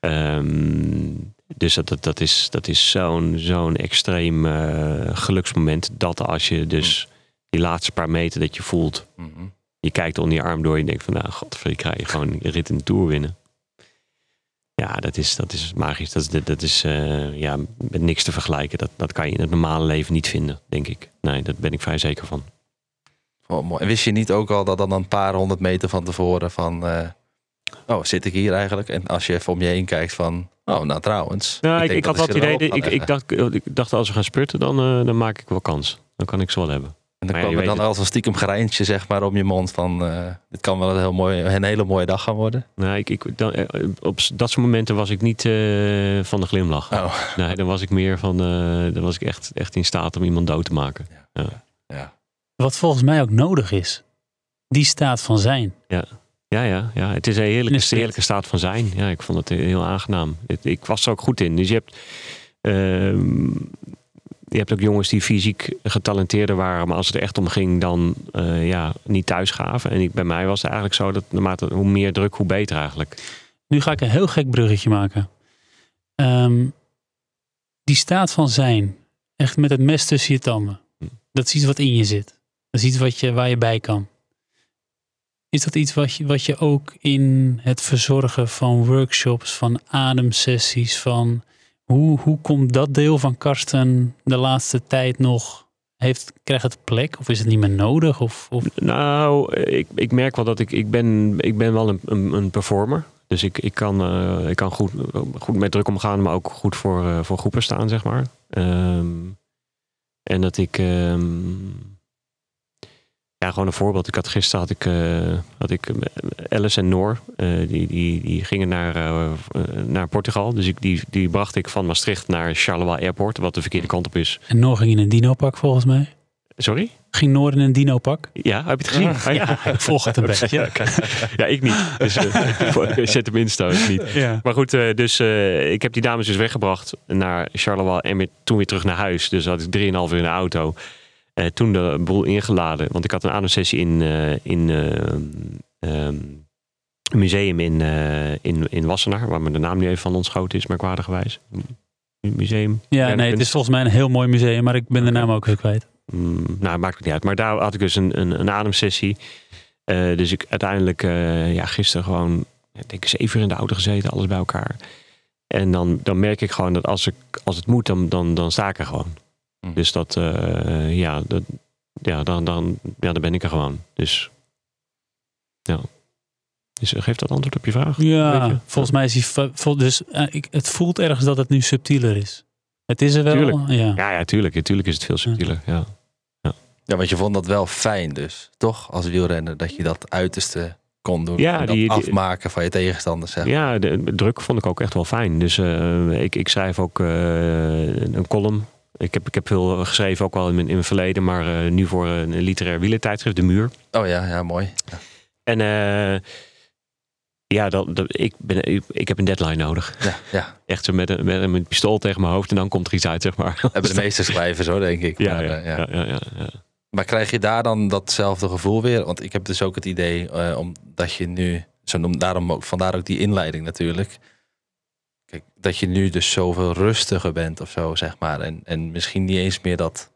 Ehm, dus dat, dat, dat is, dat is zo'n zo'n extreem eh, geluksmoment. Dat als je dus die laatste paar meter dat je voelt. Mhm. Je kijkt onder je arm door en je denkt van nou god, ik krijg je gewoon een rit in de Tour winnen. Ja, dat is, dat is magisch. Dat, is- dat, dat is eh, ja, met niks te vergelijken. Dat, dat kan je in het normale leven niet vinden, denk ik. Nee, daar ben ik vrij zeker van. Oh, mooi. En wist je niet ook al dat dan een paar honderd meter van tevoren van... eh, oh, zit ik hier eigenlijk? En als je even om je heen kijkt van... Oh, nou trouwens. Ik, had dat idee, ik, ik, dacht, ik dacht als we gaan spurten, dan, eh, dan maak ik wel kans. Dan kan ik ze wel hebben. En dan Maar ja, kwam je er dan als een stiekem gerijntje zeg maar om je mond van... eh, dit kan wel een, heel mooi, een hele mooie dag gaan worden. Nou, ik, ik, dan, eh, op dat soort momenten was ik niet eh, van de glimlach. Oh, Nee, dan was ik meer van, eh, dan was ik echt, echt in staat om iemand dood te maken. ja. Wat volgens mij ook nodig is. Die staat van zijn. Ja, ja, ja. Het is een heerlijke, een heerlijke staat van zijn. Ja, ik vond het heel aangenaam. Het- ik was er ook goed in. Dus je hebt, ehm, je hebt ook jongens die fysiek getalenteerder waren, maar als het er echt om ging, dan eh, ja, niet thuis gaven. En ik, bij mij was het eigenlijk zo dat naarmate hoe meer druk, hoe beter eigenlijk. Nu ga ik een heel gek bruggetje maken. Ehm, die staat van zijn. Echt met het mes tussen je tanden. Hm. Dat is iets wat in je zit. Dat is iets wat je, waar je bij kan. Is dat iets wat je, wat je ook in het verzorgen van workshops, van ademsessies, van hoe, hoe komt dat deel van Karsten de laatste tijd nog? Heeft, krijgt het plek of is het niet meer nodig? Of, of Nou, ik, ik merk wel dat ik, ik ben, ik ben wel een, een, een performer. Dus ik, ik kan, eh, ik kan goed, goed met druk omgaan, maar ook goed voor, eh, voor groepen staan, zeg maar. Ehm, en dat ik... ehm, ja, gewoon een voorbeeld. Ik had gisteren had ik, eh, had ik eh, Alice en Noor. eh, die, die, die gingen naar, naar Portugal. Dus ik, die, die bracht ik van Maastricht naar Charleroi Airport. Wat de verkeerde kant op is. en Noor ging in een dino-pak volgens mij. Sorry? Ging Noor in een dino-pak? Ja, heb je het gezien? Ah, ja. ik volg het een beetje. Ja, ik niet. Dus eh, zet hem in ik niet. Ja. Maar goed, dus ik heb die dames dus weggebracht naar Charleroi en weer, toen weer terug naar huis. Dus had ik 3,5 uur in de auto. Eh, toen de boel ingeladen. Want ik had een ademsessie in, eh, in eh, ehm, een museum in, in, in Wassenaar. Waar me de naam nu even van ontschoten is, merkwaardigerwijs. Museum. Ja, nee, het is volgens mij een heel mooi museum, maar ik ben de naam ook weer kwijt. Mm, nou, maakt het niet uit. Maar daar had ik dus een, een, een ademsessie. Dus ik uiteindelijk, ja, gisteren gewoon, ik denk zeven uur in de auto gezeten, alles bij elkaar. En dan, dan merk ik gewoon dat als, ik, als het moet, dan, dan, dan sta ik er gewoon. Hm. Dus dat, eh, ja, dat, ja, dan, dan, ja, dan ben ik er gewoon. Dus, ja. Dus eh, geeft dat antwoord op je vraag? Ja, je? volgens mij is hij. Dus eh, ik, het voelt ergens dat het nu subtieler is. Het is er wel. Tuurlijk. Ja. Ja, ja, tuurlijk. Tuurlijk is het veel subtieler. Ja. ja, want je vond dat wel fijn dus. Toch? Als wielrenner dat je dat uiterste kon doen. Ja, En dat die- die- afmaken van je tegenstanders. Zeg. Ja, de, de druk vond ik ook echt wel fijn. Dus eh, ik, ik schrijf ook eh, een column. Ik heb, ik heb veel geschreven, ook wel in mijn, in mijn verleden, maar eh, nu voor een literair wielertijdschrift, De Muur. Oh ja, ja, mooi. Ja. En eh, ja, dat, dat- ik, ben, ik, ik heb een deadline nodig. Ja, ja. Echt zo met een, met een pistool tegen mijn hoofd en dan komt er iets uit, zeg maar. hebben de meeste schrijvers hoor, denk ik. Ja, Maar, ja, eh, ja. ja, ja, ja, ja. Maar krijg je daar dan datzelfde gevoel weer? Want ik heb dus ook het idee, eh, omdat je nu, zo noem, daarom ook, vandaar ook die inleiding natuurlijk. Kijk, dat je nu dus zoveel rustiger bent of zo, zeg maar. En, en misschien niet eens meer dat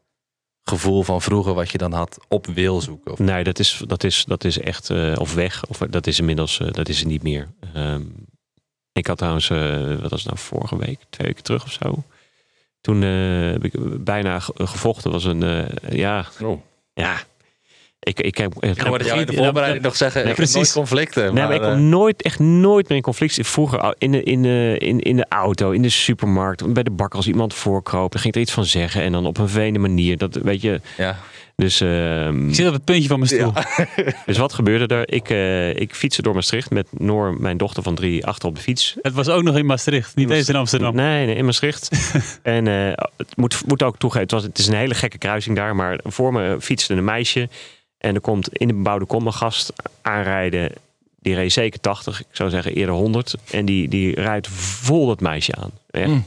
gevoel van vroeger wat je dan had op wil zoeken. Of, Nee, dat is, dat is, dat is echt eh, of weg. Of dat is inmiddels eh, dat is er niet meer. Ehm, ik had trouwens, eh, wat was het nou, vorige week, twee weken terug of zo. Toen eh, heb ik bijna ge- gevochten. was een, eh, ja, oh. ja. Ik, ik heb, Ik hoorde jou in de voorbereiding nog zeggen, Nee, ik heb nooit precies. conflicten. Nee, maar, maar ik eh, kom nooit, echt nooit meer in conflict. Vroeger in de, in, de, in, in de auto, in de supermarkt, bij de bakker als iemand voorkroop. Dan ging ik er iets van zeggen en dan op een vervelende manier. Dat weet je. ja. Dus, ehm, Ik zit op het puntje van mijn stoel. dus wat gebeurde er? Ik, eh, ik fietste door Maastricht met Noor, mijn dochter van drie, achter op de fiets. Het was ook nog in Maastricht, niet eens in Amsterdam. Nee, nee in Maastricht. en eh, het moet, moet ook toegeven, het, was, het is een hele gekke kruising daar. Maar voor me fietste een meisje. En er komt in de bebouwde kom een gast aanrijden. Die reed zeker 80, ik zou zeggen eerder 100. En die, die rijdt vol dat meisje aan. Echt. Mm.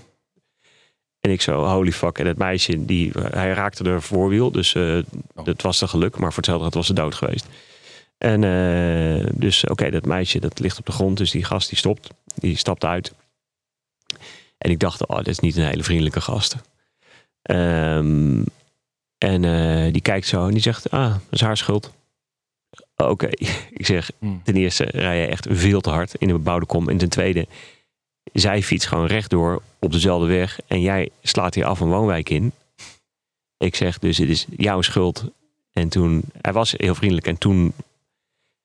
En ik zo, holy fuck. En dat meisje, die, hij raakte de voorwiel. Dus eh, dat was een geluk. Maar voor hetzelfde was ze dood geweest. En eh, dus oké, dat meisje dat ligt op de grond. Dus die gast die stopt. Die stapt uit. En ik dacht, oh, dit is niet een hele vriendelijke gast. Ehm, en eh, die kijkt zo en die zegt, ah, dat is haar schuld. Oké, ik zeg, Mm. ten eerste rij je echt veel te hard in de bebouwde kom. En ten tweede, zij fietst gewoon rechtdoor op dezelfde weg. En jij slaat hier af een woonwijk in. Ik zeg, dus het is jouw schuld. En toen, hij was heel vriendelijk. En toen,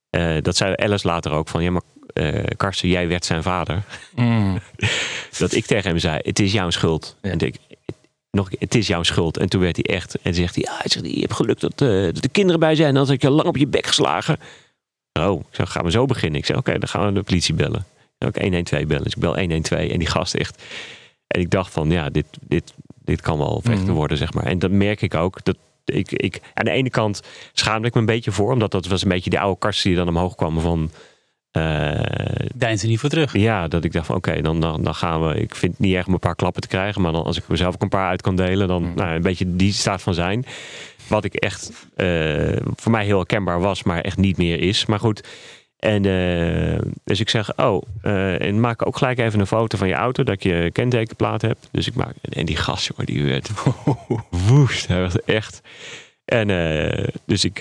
eh, dat zei Alice later ook van, ja maar eh Karsten, jij werd zijn vader. Mm. Dat ik tegen hem zei, het is jouw schuld. Ja. En ik, nog, een keer, het is jouw schuld. En toen werd hij echt, en zegt hij, ja, hij zegt, je hebt geluk dat, eh, dat de kinderen bij zijn. Anders had ik je lang op je bek geslagen. Oh, ik zeg, gaan we zo beginnen? Ik zeg, oké, dan gaan we de politie bellen. Ook 112 bellen. Dus ik bel 112 en die gast echt. En ik dacht van, ja, dit, dit, dit kan wel vechten Mhm. worden, zeg maar. En dat merk ik ook. Dat ik, ik, aan de ene kant schaamde ik me een beetje voor, omdat dat was een beetje die oude karsten die dan omhoog kwamen van. eh, Deins er niet voor terug. ja, dat ik dacht van oké, dan, dan, dan gaan we. Ik vind het niet erg om een paar klappen te krijgen. Maar dan, als ik mezelf ook een paar uit kan delen, dan Mm. nou, een beetje die staat van zijn. Wat ik echt eh, voor mij heel herkenbaar was, maar echt niet meer is. Maar goed. En eh, dus ik zeg, oh, eh, en maak ook gelijk even een foto van je auto, dat je kentekenplaat hebt. Dus ik maak, en die gast, jongen, die werd woest. Hij was echt. En eh, dus ik,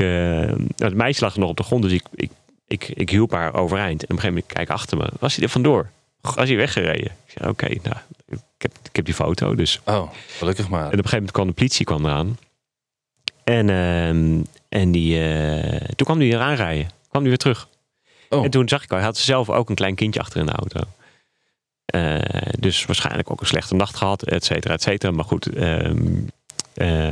het meisje lag nog op de grond, dus ik, ik, ik, ik hielp haar overeind. En op een gegeven moment kijk ik achter me, was hij er vandoor? Was hij weggereden? Ik zei, oké, nou, ik heb, ik heb die foto, dus Oh, gelukkig maar. en op een gegeven moment kwam de politie kwam eraan. En, ehm, en die, toen kwam hij weer aanrijden. Kwam hij weer terug. Oh. En toen zag ik al, hij had zelf ook een klein kindje achter in de auto. Eh, dus waarschijnlijk ook een slechte nacht gehad, et cetera, et cetera. Maar goed. ehm, eh,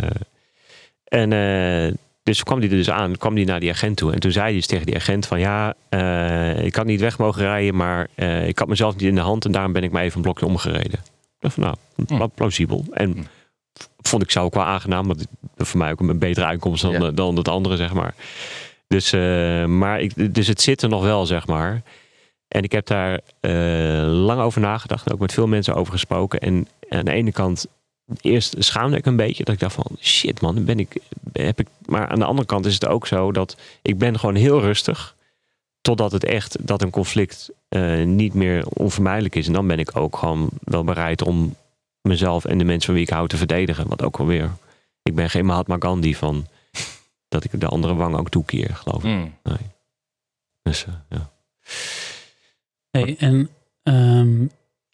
en eh, dus kwam hij er dus aan, kwam hij naar die agent toe. En toen zei hij dus tegen die agent van ja, ik had niet weg mogen rijden, maar ik had mezelf niet in de hand en daarom ben ik maar even een blokje omgereden. Ik dacht van nou, Hm. wat plausibel. En Hm. vond ik zelf ook wel aangenaam, want voor mij ook een betere uitkomst dan, Ja. dan het andere, zeg maar. Dus, eh, maar ik, dus het zit er nog wel, zeg maar. En ik heb daar eh, lang over nagedacht en ook met veel mensen over gesproken. En aan de ene kant, eerst schaamde ik een beetje. Dat ik dacht van, shit man, ben ik, heb ik... Maar aan de andere kant is het ook zo dat ik ben gewoon heel rustig. Totdat het echt, dat een conflict eh, niet meer onvermijdelijk is. En dan ben ik ook gewoon wel bereid om mezelf en de mensen van wie ik hou te verdedigen. Wat ook alweer. Ik ben geen Mahatma Gandhi van dat ik de andere wang ook toekeer, geloof ik. Mm. Dus, eh, ja. Hey, en ehm,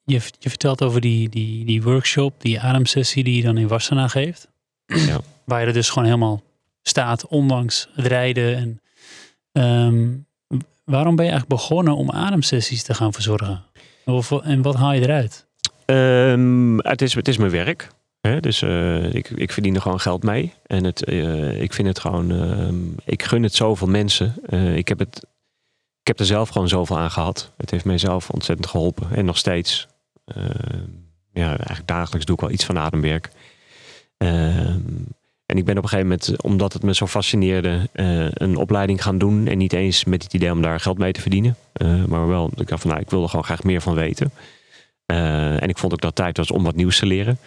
je, je vertelt over die, die, die workshop, die ademsessie die je dan in Wassenaar geeft. Ja. Waar je er dus gewoon helemaal staat, ondanks het rijden. En, ehm, waarom ben je eigenlijk begonnen om ademsessies te gaan verzorgen? Of, en wat haal je eruit? Ehm, het, is, het is mijn werk. Hè? Dus eh, ik, ik verdien er gewoon geld mee. En het, eh, ik vind het gewoon. ehm, ik gun het zoveel mensen. Eh, ik, heb het, ik heb er zelf gewoon zoveel aan gehad. Het heeft mij zelf ontzettend geholpen. En nog steeds. Ehm, ja, eigenlijk dagelijks doe ik wel iets van ademwerk. Ehm, En ik ben op een gegeven moment, omdat het me zo fascineerde, een opleiding gaan doen. En niet eens met het idee om daar geld mee te verdienen. Maar wel, ik dacht van nou, ik wil er gewoon graag meer van weten. En ik vond ook dat tijd was om wat nieuws te leren.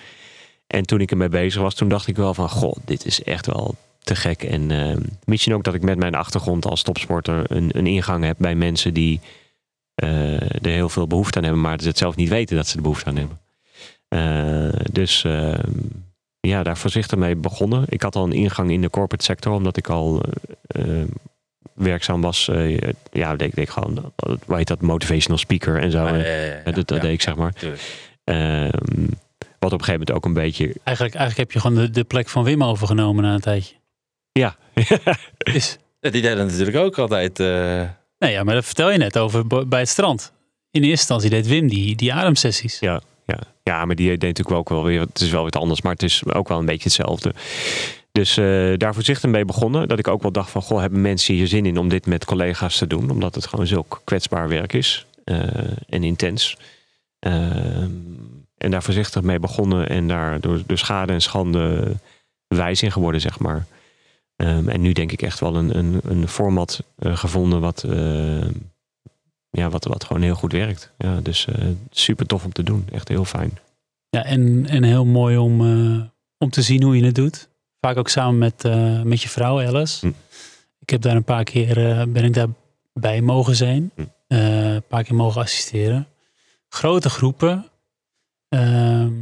En toen ik ermee bezig was, toen dacht ik wel van, goh, dit is echt wel te gek. En eh, misschien ook dat ik met mijn achtergrond als topsporter een, een ingang heb bij mensen die eh, er heel veel behoefte aan hebben, maar het zelf niet weten dat ze er behoefte aan hebben. Eh, dus eh, ja, daar voorzichtig mee begonnen. Ik had al een ingang in de corporate sector, omdat ik al eh, werkzaam was. ja, deed, deed ik gewoon, hoe heet dat, motivational speaker en zo. Ja, dat dat deed ik, zeg maar. Wat op een gegeven moment ook een beetje. Eigenlijk, eigenlijk heb je gewoon de, de plek van Wim overgenomen na een tijdje. Ja, Is, Ja, die deden natuurlijk ook altijd. eh, nee, ja, maar dat vertel je net over bij het strand. In eerste instantie deed Wim die, die ademsessies. Ja, ja. ja, maar die deed natuurlijk ook wel weer. Het is wel wat anders, maar het is ook wel een beetje hetzelfde. Dus eh daar voorzichtig mee begonnen. Dat ik ook wel dacht van, goh, hebben mensen hier zin in om dit met collega's te doen? Omdat het gewoon zulk kwetsbaar werk is eh, en intens. Ehm, en daar voorzichtig mee begonnen en daar door, door schade en schande wijs in geworden, zeg maar. Ehm, en nu denk ik echt wel een, een, een format eh, gevonden wat, eh, ja, wat, wat gewoon heel goed werkt. Ja, dus eh, super tof om te doen. Echt heel fijn. Ja, en, en heel mooi om, om te zien hoe je het doet. Vaak ook samen met, met je vrouw Alice. Hm. Ik heb daar een paar keer ben ik daarbij mogen zijn. Hm. Een paar keer mogen assisteren. Grote groepen. Ehm,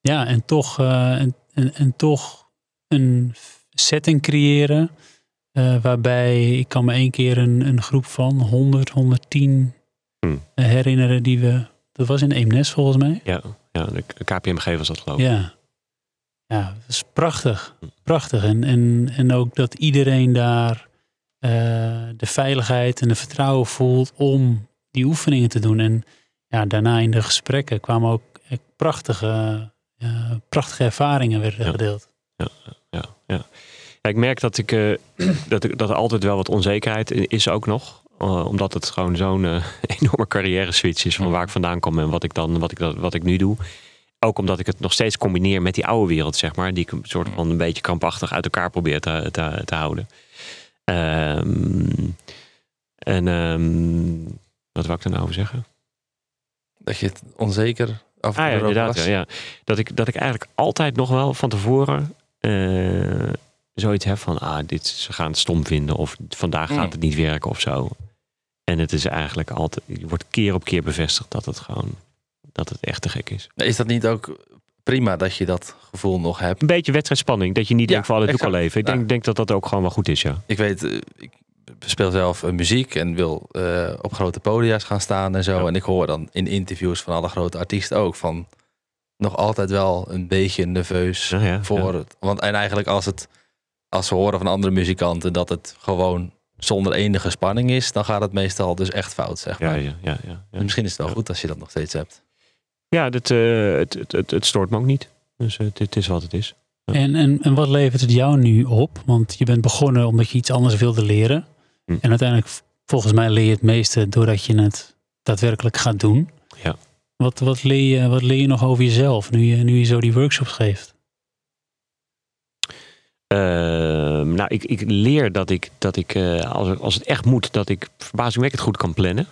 ja, en toch, eh, en, en, en toch een setting creëren. eh, waarbij ik kan me één keer een, een groep van 100, 110 Hm. eh, herinneren die we. Dat was in Eemnes volgens mij. Ja, ja de KPMG was dat geloof ik. Ja. Ja, dat is prachtig. Prachtig. En, en, en ook dat iedereen daar eh, de veiligheid en de vertrouwen voelt om die oefeningen te doen. En ja, daarna in de gesprekken kwamen ook prachtige, ja, prachtige ervaringen werden Ja. gedeeld. Ja, ja. Ja, ik merk dat, ik, eh, dat, ik, dat er altijd wel wat onzekerheid is ook nog. Eh, omdat het gewoon zo'n eh, enorme carrière switch is van waar ik vandaan kom en wat ik dan wat ik, dat, wat ik nu doe. Ook omdat ik het nog steeds combineer met die oude wereld, zeg maar. Die ik een soort van een beetje krampachtig uit elkaar probeer te, te, te houden. Ehm, en ehm, wat wou ik er nou over zeggen? dat je het onzeker af en Ah ja, inderdaad. Ja, ja. Dat, ik, dat ik eigenlijk altijd nog wel van tevoren eh, zoiets heb van... Ah, dit, ze gaan het stom vinden of vandaag Mm. gaat het niet werken of zo. En het is eigenlijk altijd... Je wordt keer op keer bevestigd dat het gewoon... Dat het echt te gek is. Is dat niet ook prima dat je dat gevoel nog hebt? Een beetje wedstrijdspanning. Dat je niet Ja, denkt van, oh, dat doe ik al even. Ik denk, denk dat dat ook gewoon wel goed is, ja. Ik weet, eh, ik speel zelf eh, muziek en wil eh, op grote podia's gaan staan en zo. Ja. En ik hoor dan in interviews van alle grote artiesten ook van nog altijd wel een beetje nerveus Ja, ja, voor ja. het. Want en eigenlijk als het als we horen van andere muzikanten dat het gewoon zonder enige spanning is, dan gaat het meestal dus echt fout, zeg Ja, maar. ja, ja, ja, ja. Misschien is het wel Ja. goed als je dat nog steeds hebt. Ja, dit, eh, het, het, het, het stoort me ook niet. Dus dit is wat het is. Ja. En, en, en wat levert het jou nu op? Want je bent begonnen omdat je iets anders wilde leren. Hm. En uiteindelijk, volgens mij, leer je het meeste doordat je het daadwerkelijk gaat doen. Ja. Wat, wat, leer, je, wat leer je nog over jezelf nu je, nu je zo die workshops geeft? Ehm, nou, ik, ik leer dat ik, dat ik eh, als, als het echt moet, dat ik verbazingwekkend goed kan plannen.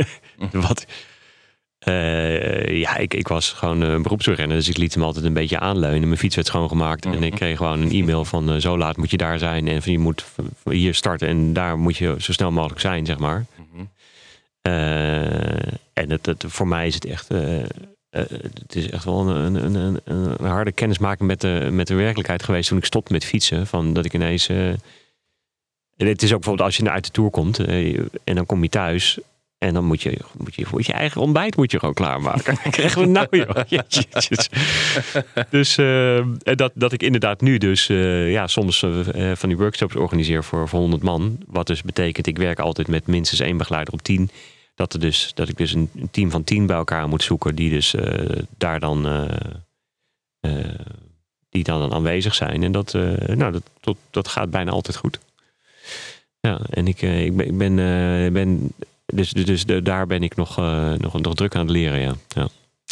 Wat, eh, ja, ik, ik was gewoon een beroepsrenner, dus ik liet hem altijd een beetje aanleunen. Mijn fiets werd schoongemaakt en ik kreeg gewoon een e-mail van eh, zo laat moet je daar zijn. En van je moet hier starten en daar moet je zo snel mogelijk zijn, zeg maar. Mhm. Eh, en het, het, voor mij is het echt. eh, eh, het is echt wel een, een, een, een, harde kennismaking met de, met de werkelijkheid geweest toen ik stopte met fietsen. Van dat ik ineens. eh, en het is ook bijvoorbeeld als je naar uit de tour komt eh, en dan kom je thuis. En dan moet je, moet je, moet je eigen ontbijt moet je gewoon klaarmaken. Dan krijgen we nou joh. Dus eh, dat, dat ik inderdaad nu dus eh, ja, soms eh, van die workshops organiseer voor, voor 100 man. Wat dus betekent, ik werk altijd met minstens één begeleider op 10. Dat, er dus, dat ik dus een, team van 10 bij elkaar moet zoeken die dus daar dan, die dan, aanwezig zijn. En dat, nou, dat, dat, dat gaat bijna altijd goed. Ja, en ik, ik ben, ik ben dus, dus, dus de- daar ben ik nog, eh, nog, nog druk aan het leren, ja. ja.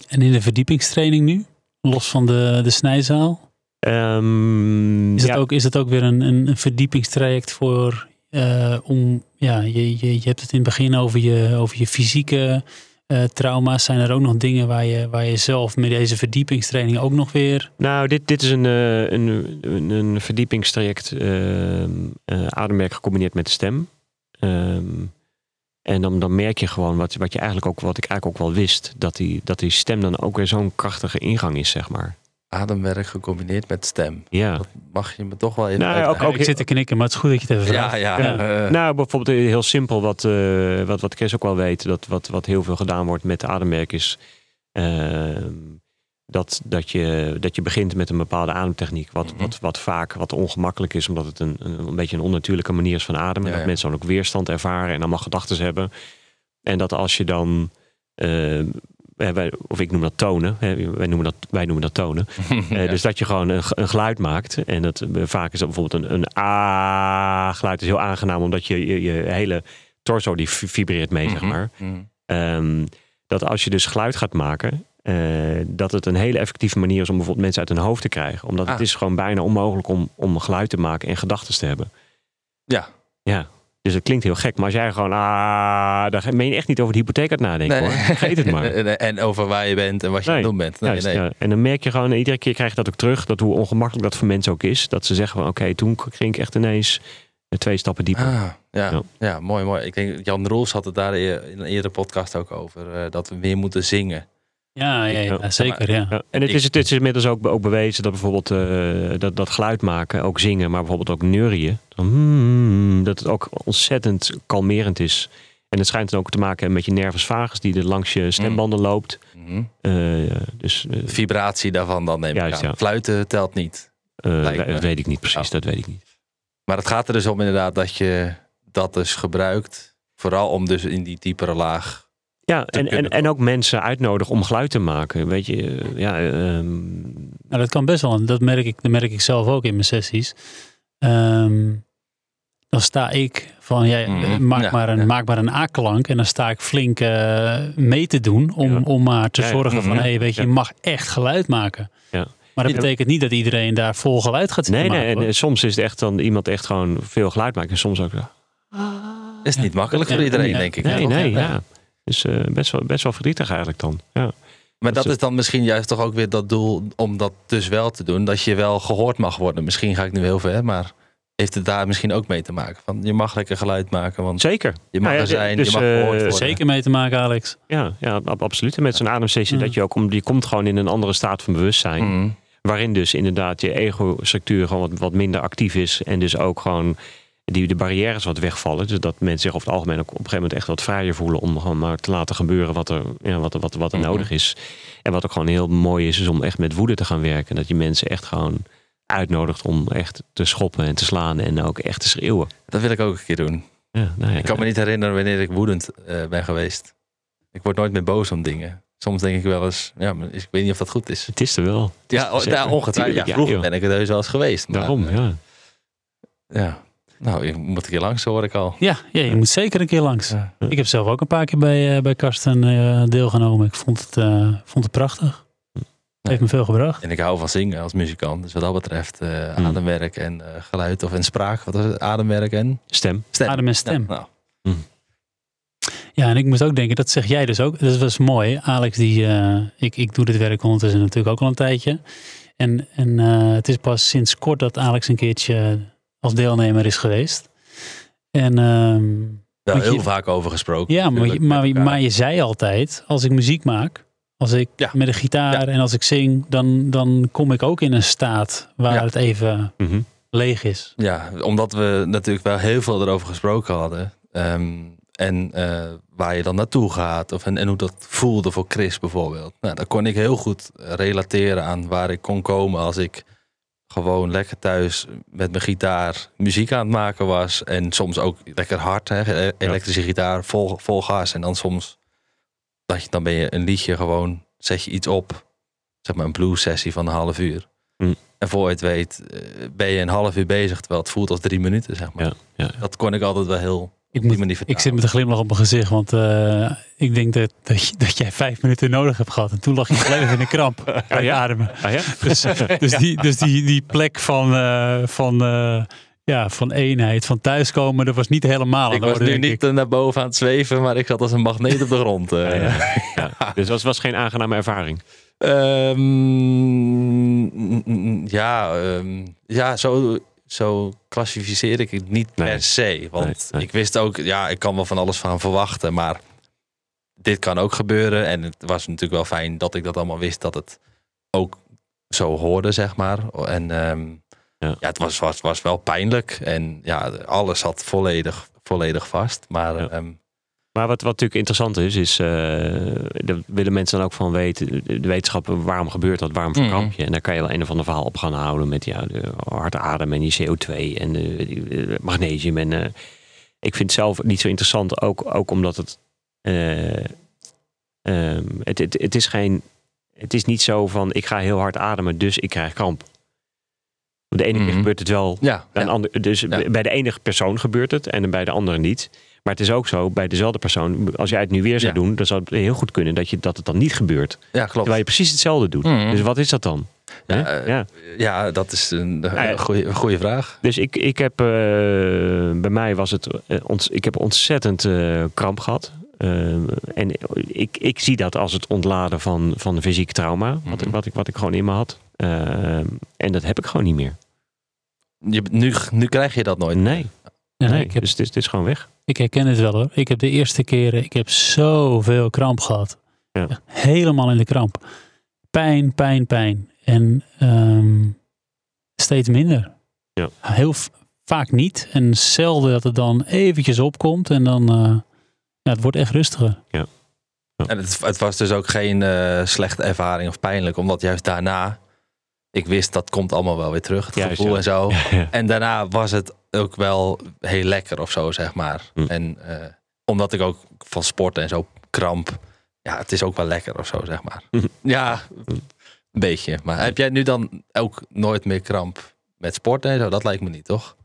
En in de verdiepingstraining nu? Los van de, de snijzaal? Ehm, Is, ja, het, ook, is het ook weer een, een, een verdiepingstraject voor eh, om, ja, je, je, je hebt het in het begin over je, over je fysieke eh, trauma's. Zijn er ook nog dingen waar je, waar je zelf met deze verdiepingstraining ook nog weer. Nou, dit, dit is een, een, een, een verdiepingstraject, ehm, eh, ademwerk gecombineerd met de stem. Ehm, en dan, dan merk je gewoon wat, wat, je eigenlijk ook, wat ik eigenlijk ook wel wist, dat die, dat die stem dan ook weer zo'n krachtige ingang is, zeg maar. Ademwerk gecombineerd met stem. Ja. Dat mag je me toch wel even Nou, uitleggen. ook- ik zit te knikken, maar het is goed dat je het even Ja, vraagt. ja. Ja. eh, Nou, bijvoorbeeld heel simpel, wat, eh, wat, wat Chris ook wel weet, dat wat, wat heel veel gedaan wordt met ademwerk is ehm, dat, dat, je, dat je begint met een bepaalde ademtechniek, wat, Mhm. wat, wat vaak wat ongemakkelijk is, omdat het een, een, een beetje een onnatuurlijke manier is van ademen. Ja, dat mensen dan ook weerstand ervaren en allemaal gedachten hebben. En dat als je dan, ehm, eh, wij, of ik noem dat tonen, hè, wij, noemen dat, wij noemen dat tonen. Eh. Dus dat je gewoon een, ge- een geluid maakt. En dat, eh, vaak is dat bijvoorbeeld een, een A-geluid is heel aangenaam, omdat je, je, je hele torso die vi- vibreert mee, zeg Mhm, maar. mhm. Ehm, dat als je dus geluid gaat maken, eh, dat het een hele effectieve manier is om bijvoorbeeld mensen uit hun hoofd te krijgen. Omdat het Ah. is gewoon bijna onmogelijk om, om geluid te maken en gedachten te hebben. Ja. Ja. Dus het klinkt heel gek. Maar als jij gewoon, ah, dan meen je echt niet over de hypotheek aan nadenken hoor. Vergeet het maar. En, over waar je bent en wat je aan het doen bent. Nee, Juist, nee. ja. En dan merk je gewoon, iedere keer krijg je dat ook terug, dat hoe ongemakkelijk dat voor mensen ook is. Dat ze zeggen van oké, toen ging ik echt ineens eh, twee stappen dieper. Ah, ja. Ja. Ja. mooi, mooi. Ik denk, Jan Roels had het daar in een eerdere podcast ook over. eh, dat we meer moeten zingen. Ja, ja, ja, Ja. zeker. Ja. Ja, en het is, het is inmiddels ook, ook bewezen dat bijvoorbeeld eh, dat, dat geluid maken, ook zingen, maar bijvoorbeeld ook neurieën, dan, hmm, dat het ook ontzettend kalmerend is. En het schijnt dan ook te maken hebben met je nervus vagus die er langs je stembanden loopt. Mhm. Eh, dus eh, Vibratie daarvan dan neem ik Juist, aan. ja. Fluiten telt niet. eh, dat weet ik niet precies, Oh. dat weet ik niet. Maar het gaat er dus om inderdaad dat je dat dus gebruikt. Vooral om dus in die diepere laag. Ja, en, en, en ook mensen uitnodigen om geluid te maken. Weet je, eh, ja, ehm, Nou, dat kan best wel. En Dat merk ik, dat merk ik zelf ook in mijn sessies. Ehm, dan sta ik van, ja, Mhm. eh, maak, Ja, maar een, ja. maak maar een A-klank. En dan sta ik flink eh, mee te doen om, Ja. om maar te Ja, ja. zorgen van, Mhm. hé, weet je, Ja. je mag echt geluid maken. Ja. Maar dat Ja. betekent niet dat iedereen daar vol geluid gaat zitten nee, nee. maken. En hoor. eh, soms is het echt dan iemand echt gewoon veel geluid maken. En soms ook. zo, Is Ja. niet makkelijk voor Ja, iedereen, ja. denk ik. Nee, nee, ja. Dus eh, best, wel, best wel verdrietig eigenlijk dan. Ja. Maar dat Dat is dan misschien juist toch ook weer dat doel om dat dus wel te doen. Dat je wel gehoord mag worden. Misschien ga ik nu heel ver, maar heeft het daar misschien ook mee te maken? Van, je mag lekker geluid maken, want Zeker. je mag Nou ja, er zijn, dus, je mag eh, gehoord worden. Zeker mee te maken, Alex. Ja, ja ab- absoluut. En met zo'n ademsessie Ja. dat je ook om, die komt gewoon in een andere staat van bewustzijn. Mhm. Waarin dus inderdaad je ego-structuur gewoon wat, wat minder actief is. En dus ook gewoon die, de barrières wat wegvallen. Dus dat mensen zich over het algemeen ook op een gegeven moment echt wat vrijer voelen. Om gewoon maar te laten gebeuren wat er, ja, wat, wat, wat er Mhm. nodig is. En wat ook gewoon heel mooi is, is om echt met woede te gaan werken. Dat je mensen echt gewoon uitnodigt om echt te schoppen en te slaan. En ook echt te schreeuwen. Dat wil ik ook een keer doen. Ja, nou ja, Ik kan me niet herinneren wanneer ik woedend eh, ben geweest. Ik word nooit meer boos om dingen. Soms denk ik wel eens, ja, maar ik weet niet of dat goed is. Het is er wel. Ja, ongetwijfeld. Ja, vroeger ben ik er heus wel eens geweest. maar, Daarom, eh, ja. ja. Nou, je moet een keer langs, hoor ik al. Ja, ja, je moet zeker een keer langs. Ja. Ik heb zelf ook een paar keer bij, eh, bij Karsten eh, deelgenomen. Ik vond het, eh, vond het prachtig. Het heeft me veel gebracht. En ik hou van zingen als muzikant. Dus wat dat betreft eh, Hmm. ademwerk en eh, geluid of en spraak. Wat was het? Ademwerk en Stem. stem. Adem en stem. Ja, nou, Ja, en ik moest ook denken, dat zeg jij dus ook. Dat was mooi. Alex, die, eh, ik, ik doe dit werk ondertussen natuurlijk ook al een tijdje. En, en eh, het is pas sinds kort dat Alex een keertje als deelnemer is geweest. En ehm, daar je- heel vaak over gesproken. ja, maar, je- maar, maar je zei altijd, als ik muziek maak, als ik Ja. met een gitaar Ja. en als ik zing, dan, dan kom ik ook in een staat waar Ja. het even Mhm. leeg is. Ja, omdat we natuurlijk wel heel veel erover gesproken hadden. Ehm, en eh, waar je dan naartoe gaat. Of, en, en hoe dat voelde voor Chris bijvoorbeeld. Nou, dan kon ik heel goed relateren aan waar ik kon komen als ik gewoon lekker thuis met mijn gitaar muziek aan het maken was. En soms ook lekker hard, hè, e- elektrische gitaar, vol, vol gas. En dan soms, dat je, dan ben je een liedje gewoon, zet je iets op. Zeg maar een blues sessie van een half uur. Hm. En voor je het weet, eh, ben je een half uur bezig, terwijl het voelt als drie minuten, zeg maar. Ja, ja. Dat kon ik altijd wel heel, Ik, moet, zit met een glimlach op mijn gezicht, want eh, ik denk dat, dat, je- dat jij vijf minuten nodig hebt gehad. En toen lag je volledig in de kramp bij ja? ademen. Ah, ja? Dus, dus, die, dus die, die plek van, eh, van, eh, ja, van eenheid, van thuiskomen, dat was niet helemaal Ik was nu niet ik. naar boven aan het zweven, maar ik zat als een magneet op de grond. eh. Ja, ja. Ja. Dus dat was geen aangename ervaring. Ehm, mm, mm, ja, ehm, ja zo, zo klassificeer ik het niet Nee. per se. Want Nee, nee. ik wist ook, ja, ik kan wel van alles van verwachten. Maar dit kan ook gebeuren. En het was natuurlijk wel fijn dat ik dat allemaal wist. Dat het ook zo hoorde, zeg maar. En ehm, Ja. ja. het was, was, was wel pijnlijk. En ja, alles zat volledig, volledig vast. Maar Ja. ehm, Maar wat, wat natuurlijk interessant is, is uh, daar willen mensen dan ook van weten, de wetenschap, waarom gebeurt dat, waarom verkramp je? En daar kan je wel een of ander verhaal op gaan houden met ja, de harde adem en die CO2 en de, magnesium. En uh, ik vind het zelf niet zo interessant, ook, ook omdat het, uh, um, het, het, het is geen, het is niet zo van ik ga heel hard ademen, dus ik krijg kramp. De ene keer Mhm. gebeurt het wel. ja, Bij ja. ander, dus Ja. bij de ene persoon gebeurt het en bij de andere niet. Maar het is ook zo, bij dezelfde persoon, als jij het nu weer zou Ja. doen, dan zou het heel goed kunnen dat, je, dat het dan niet gebeurt. ja, klopt. Terwijl je precies hetzelfde doet. Mhm. Dus wat is dat dan? Ja, eh, ja. Ja, dat is een, ja. een goede, goede vraag. Dus ik, ik heb, eh, bij mij was het, eh, ont, ik heb ontzettend eh, kramp gehad. Eh, en ik, ik zie dat als het ontladen van, van fysiek trauma, wat, ik, Mhm. wat, ik, wat ik gewoon in me had. Eh, en dat heb ik gewoon niet meer. Je, nu, nu krijg je dat nooit. Nee, Ja, nee. ik, heb, dus het is, het is gewoon weg. ik herken het wel hoor. Ik heb de eerste keren, ik heb zoveel kramp gehad. Ja. Helemaal in de kramp. Pijn, pijn, pijn. En ehm, steeds minder. Ja. Heel vaak niet. En zelden dat het dan eventjes opkomt. En dan, eh, ja, het wordt echt rustiger. En het, het was dus ook geen eh, slechte ervaring of pijnlijk, omdat juist daarna, ik wist dat komt allemaal wel weer terug, het Juist, gevoel ja. en zo. Ja. En daarna was het ook wel heel lekker of zo, zeg maar. Hm. En eh, omdat ik ook van sport en zo kramp, ja, het is ook wel lekker of zo, zeg maar. Hm. Ja, een beetje. Maar heb jij nu dan ook nooit meer kramp met sporten en zo? Dat lijkt me niet, toch?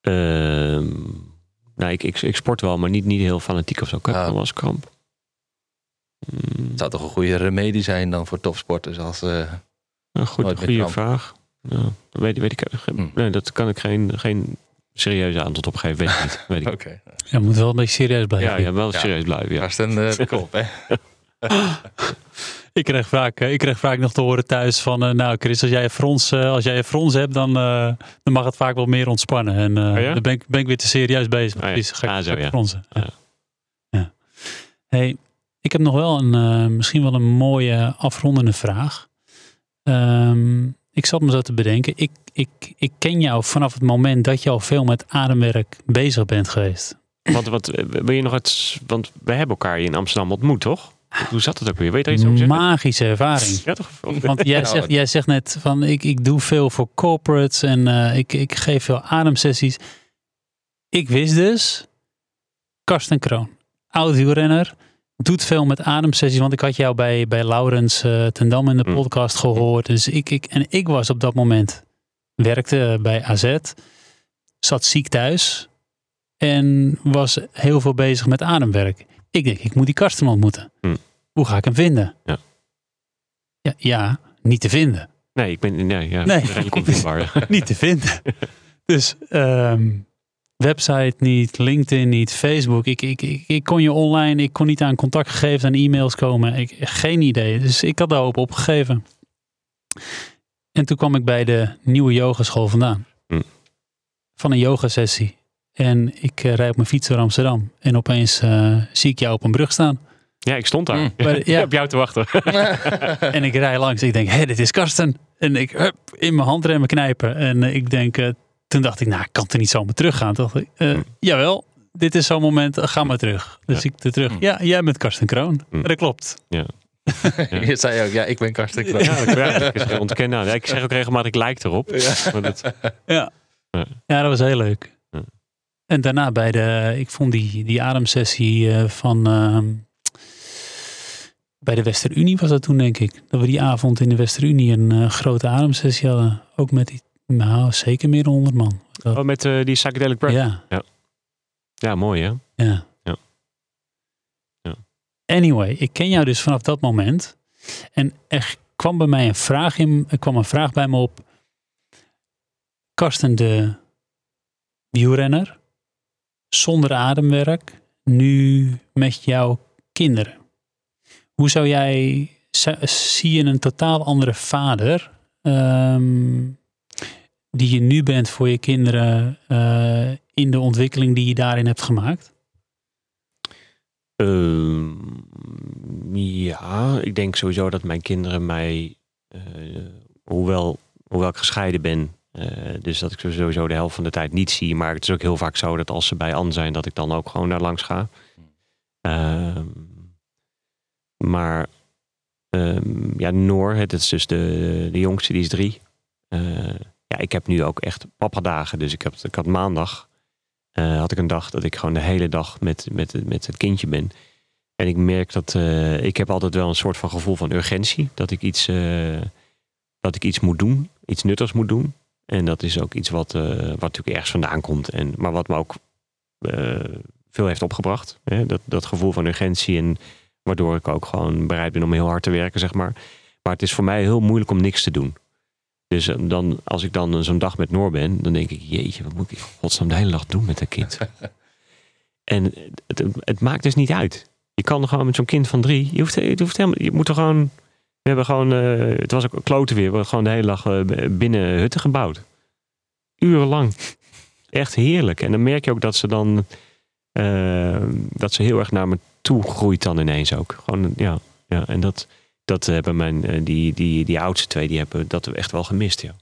Ehm, nou, ik, ik, ik sport wel, maar niet, niet heel fanatiek of zo. Ik heb Ah. wel eens kramp. Het zou toch een goede remedie zijn dan voor topsporters als... eh, nou, goed, goede vraag. Ja, dat weet, weet ik, ge- Hm. nee, dat kan ik geen, geen serieuze antwoord op geven. Weet ik niet. Weet ik. Oké. Ja, moet wel een beetje serieus blijven. Ja, ja, wel Ja. serieus blijven. Ja. Karsten, eh, hè. Ik kreeg vaak, eh, ik kreeg vaak nog te horen thuis van, eh, nou Chris, als jij een frons, eh, als jij een frons hebt, dan, eh, dan mag het vaak wel meer ontspannen. En eh, Oh ja? dan ben ik, ben ik weer te serieus bezig. Ah ja. Precies, ga ik, Ah, zo, ga ik ja. fronsen. Ja. Ja. Ja. Hey, ik heb nog wel een, eh, misschien wel een mooie afrondende vraag. Ehm, ik zat me zo te bedenken. Ik, ik, ik ken jou vanaf het moment dat je al veel met ademwerk bezig bent geweest. Want wat, eh, wil je nog het, want wij hebben elkaar hier in Amsterdam ontmoet, toch? Hoe zat het ook weer? Weet je iets over zeggen? Magische ervaring. Ja, toch? Want jij, zegt, jij zegt net van ik, ik doe veel voor corporates en eh, ik, ik geef veel ademsessies. Ik wist dus, Karsten Kroon, oud wielrenner, doet veel met ademsessies. Want ik had jou bij, bij Laurens eh ten Dam in de Mm. podcast gehoord. Dus ik, ik, en ik was op dat moment, werkte bij AZ, zat ziek thuis en was heel veel bezig met ademwerk. Ik denk, ik moet die Karsten ontmoeten. Mm. Hoe ga ik hem vinden? Ja. Ja, ja, niet te vinden. Nee, ik ben nee, ja, Nee. onvindbaar. niet te vinden. Dus ehm, website niet, LinkedIn niet, Facebook. Ik, ik, ik, ik kon je online, ik kon niet aan contactgegevens en e-mails komen. Ik, geen idee. Dus ik had daar hoop opgegeven. En toen kwam ik bij de nieuwe yogaschool vandaan. Hm. Van een yogasessie. En ik uh, rijd op mijn fiets door Amsterdam. En opeens uh, zie ik jou op een brug staan. Ja, ik stond daar. Mm. Maar, ja. op jou te wachten. en ik rij langs. Ik denk, hé, dit is Karsten. En ik hup, in mijn handremmen knijpen. En uh, ik denk, uh, toen dacht ik, nou, ik kan er niet zomaar teruggaan. Toen dacht ik, uh, jawel, dit is zo'n moment, ga maar terug. Dus Ja. ik er terug. Ja, jij bent Karsten Kroon. Mm. Dat klopt. Ja. Je zei ook, ja, ik ben Karsten Kroon. Ja, dat, ja, is ontkennen. Ja, ik zeg ook regelmatig, ik lijk erop. Maar dat, Ja. Ja. ja, dat was heel leuk. Ja. En daarna bij de, ik vond die, die ademsessie uh, van, uh, bij de Westerunie was dat toen denk ik. Dat we die avond in de Westerunie een uh, grote ademsessie hadden. Ook met die, nou zeker meer dan 100 man. oh, met uh, die psychedelic breath. Ja. Ja, Ja, mooi hè? Ja. Ja. Ja. Anyway, ik ken jou dus vanaf dat moment. En er kwam bij mij een vraag in, er kwam een vraag bij me op. Karsten de wielrenner, zonder ademwerk, nu met jouw kinderen. Hoe zou jij, zie je een totaal andere vader ehm, die je nu bent voor je kinderen eh, in de ontwikkeling die je daarin hebt gemaakt? Ehm, ja, ik denk sowieso dat mijn kinderen mij, eh, hoewel, hoewel ik gescheiden ben, eh, dus dat ik sowieso de helft van de tijd niet zie, maar het is ook heel vaak zo dat als ze bij Anne zijn, dat ik dan ook gewoon daar langs ga. Ehm, maar ehm, ja, Noor, het is dus de, de jongste, die is drie. Ik heb nu ook echt papadagen, dus ik, heb, ik had maandag eh, had ik een dag dat ik gewoon de hele dag met, met, met het kindje ben. En ik merk dat eh, ik heb altijd wel een soort van gevoel van urgentie. Dat ik iets, eh, dat ik iets moet doen, iets nuttigs moet doen. En dat is ook iets wat, wat natuurlijk ergens vandaan komt. En, maar wat me ook veel heeft opgebracht. Hè? Dat, dat gevoel van urgentie. En waardoor ik ook gewoon bereid ben om heel hard te werken, zeg maar. Maar het is voor mij heel moeilijk om niks te doen. Dus eh, dan, als ik dan zo'n dag met Noor ben, dan denk ik, jeetje, wat moet ik godsnaam de hele dag doen met dat kind? en het, het maakt dus niet uit. Je kan er gewoon met zo'n kind van drie, je hoeft, je hoeft helemaal, je moet er gewoon, we hebben gewoon, eh, het was ook kloten weer, we hebben gewoon de hele dag eh, binnen hutten gebouwd. Urenlang. Echt heerlijk. En dan merk je ook dat ze dan, eh, dat ze heel erg naar me toe groeit dan ineens ook. Gewoon, ja, ja en dat, dat hebben mijn, eh, die, die, die oudste twee, die hebben dat echt wel gemist, ja.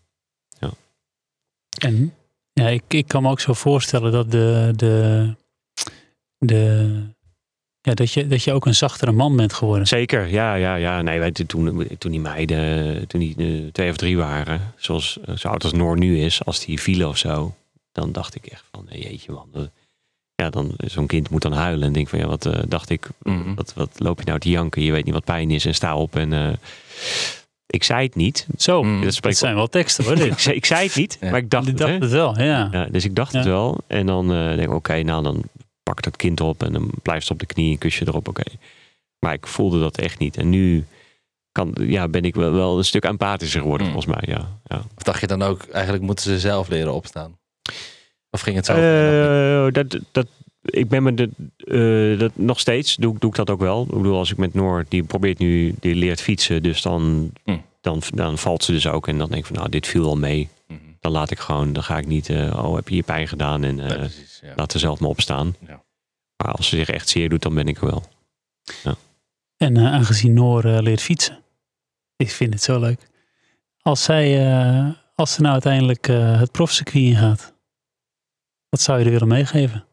En ja, ik, ik kan me ook zo voorstellen dat de, de, de ja, dat je, dat je ook een zachtere man bent geworden. Zeker, ja, ja, ja. Nee, wij, toen, toen die meiden, toen die eh, twee of drie waren, zoals eh, zo oud als Noor nu is, als die vielen of zo, dan dacht ik echt van, jeetje man. Ja, dan zo'n kind moet dan huilen en denk van, ja, wat eh, dacht ik, Mhm. wat, wat loop je nou te janken? Je weet niet wat pijn is en sta op en eh, ik zei het niet. Zo, Mm. Dat zijn wel teksten hoor. ik, zei, ik zei het niet, Ja. maar ik dacht Ik het. dacht het wel, ja. Ja, dus ik dacht het wel. En dan eh, denk ik, oké, nou dan pak ik dat kind op en dan blijft ze op de knie, een kusje erop, oké. Maar ik voelde dat echt niet. En nu kan, ja, ben ik wel, wel een stuk empathischer geworden, Mm. volgens mij. Ja, ja. Of dacht je dan ook, eigenlijk moeten ze zelf leren opstaan? Of ging het zo? Eh, dat, dat, ik ben me de, eh, dat, nog steeds, doe, doe ik dat ook wel. Ik bedoel, als ik met Noor, die probeert nu, die leert fietsen, dus dan, Hm. dan, dan valt ze dus ook. En dan denk ik van, nou, dit viel wel mee. Mhm. Dan laat ik gewoon, dan ga ik niet, eh, oh, heb je je pijn gedaan en eh, Nee, precies, ja. laat ze zelf maar opstaan. Ja. Maar als ze zich echt zeer doet, dan ben ik er wel. En eh, aangezien Noor leert fietsen. Ik vind het zo leuk. Als zij, eh, als ze nou uiteindelijk eh, het profcircuit ingaat. Wat zou je er willen meegeven?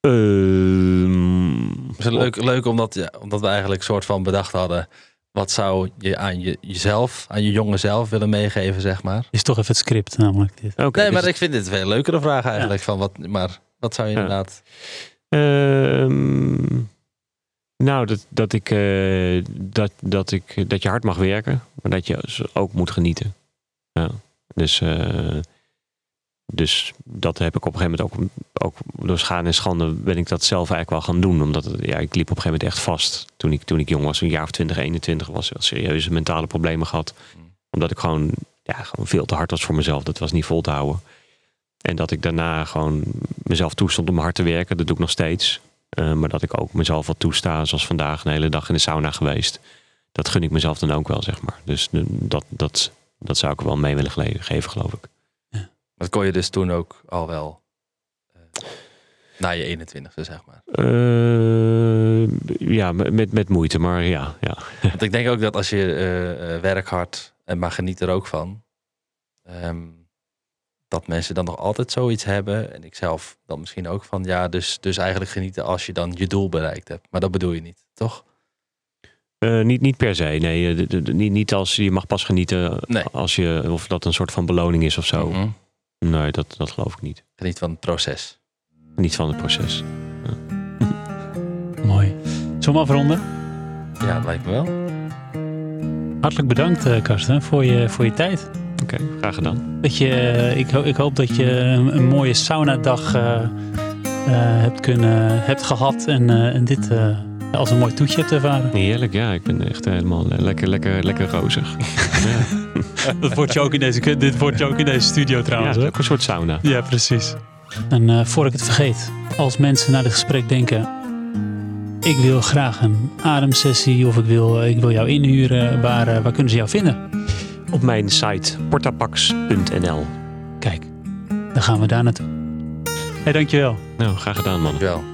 Ehm, Het is leuk, leuk omdat, ja, omdat we eigenlijk een soort van bedacht hadden. Wat zou je aan je, jezelf, aan je jongen zelf willen meegeven, zeg maar? Is toch even het script namelijk dit. Oké, Nee, dus- maar ik vind dit een veel leukere vraag eigenlijk. Van wat, maar wat zou je Ja. inderdaad... Ehm, nou, dat, dat, ik, eh, dat, dat, ik, dat je hard mag werken, maar dat je ook moet genieten. Ja. Dus, eh, dus dat heb ik op een gegeven moment ook, ook door schade en schande ben ik dat zelf eigenlijk wel gaan doen. Omdat ja, ik liep op een gegeven moment echt vast toen ik, toen ik jong was, een jaar of 20, 21 was. Had serieuze mentale problemen gehad. Omdat ik gewoon, ja, gewoon veel te hard was voor mezelf. Dat was niet vol te houden. En dat ik daarna gewoon mezelf toestond om hard te werken. Dat doe ik nog steeds. Eh, maar dat ik ook mezelf wat toesta. Zoals vandaag een hele dag in de sauna geweest. Dat gun ik mezelf dan ook wel, zeg maar. Dus de- dat, dat, dat zou ik wel mee willen geven, geloof ik. Dat kon je dus toen ook al wel... eh, na je 21ste, zeg maar. Eh, ja, met, met moeite, maar ja. ja. Want ik denk ook dat als je eh, werk hard en maar geniet er ook van... ehm, dat mensen dan nog altijd zoiets hebben. En ik zelf dan misschien ook van... Ja, dus, dus eigenlijk genieten als je dan je doel bereikt hebt. Maar dat bedoel je niet, toch? Niet, niet per se, nee. Niet, niet als je mag pas genieten Nee. als je, of dat een soort van beloning is of zo. Mhm. Nee, dat, dat geloof ik niet. Geniet van het proces. Niet van het proces. Mooi. Zullen we afronden? Ja, dat lijkt me wel. Hartelijk bedankt, eh, Karsten, voor je, voor je tijd. Oké, graag gedaan. Dat je, eh, ik, ho- ik hoop dat je een, een mooie saunadag eh, eh, hebt, kunnen, hebt gehad en, eh, en dit eh, als een mooi toetje hebt ervaren. Heerlijk, ja. Ik ben echt helemaal eh, lekker, lekker, lekker rozig. ja, Dat wordt je ook in deze, dit wordt je ook in deze studio ja, trouwens. ook een soort sauna. Ja, precies. En eh voor ik het vergeet, als mensen na dit gesprek denken: ik wil graag een ademsessie of ik wil, ik wil jou inhuren, waar, eh, waar kunnen ze jou vinden? Op mijn site portapax.nl. Kijk, dan gaan we daar naartoe. Hé, hey, dankjewel. Nou, graag gedaan, man. Wel.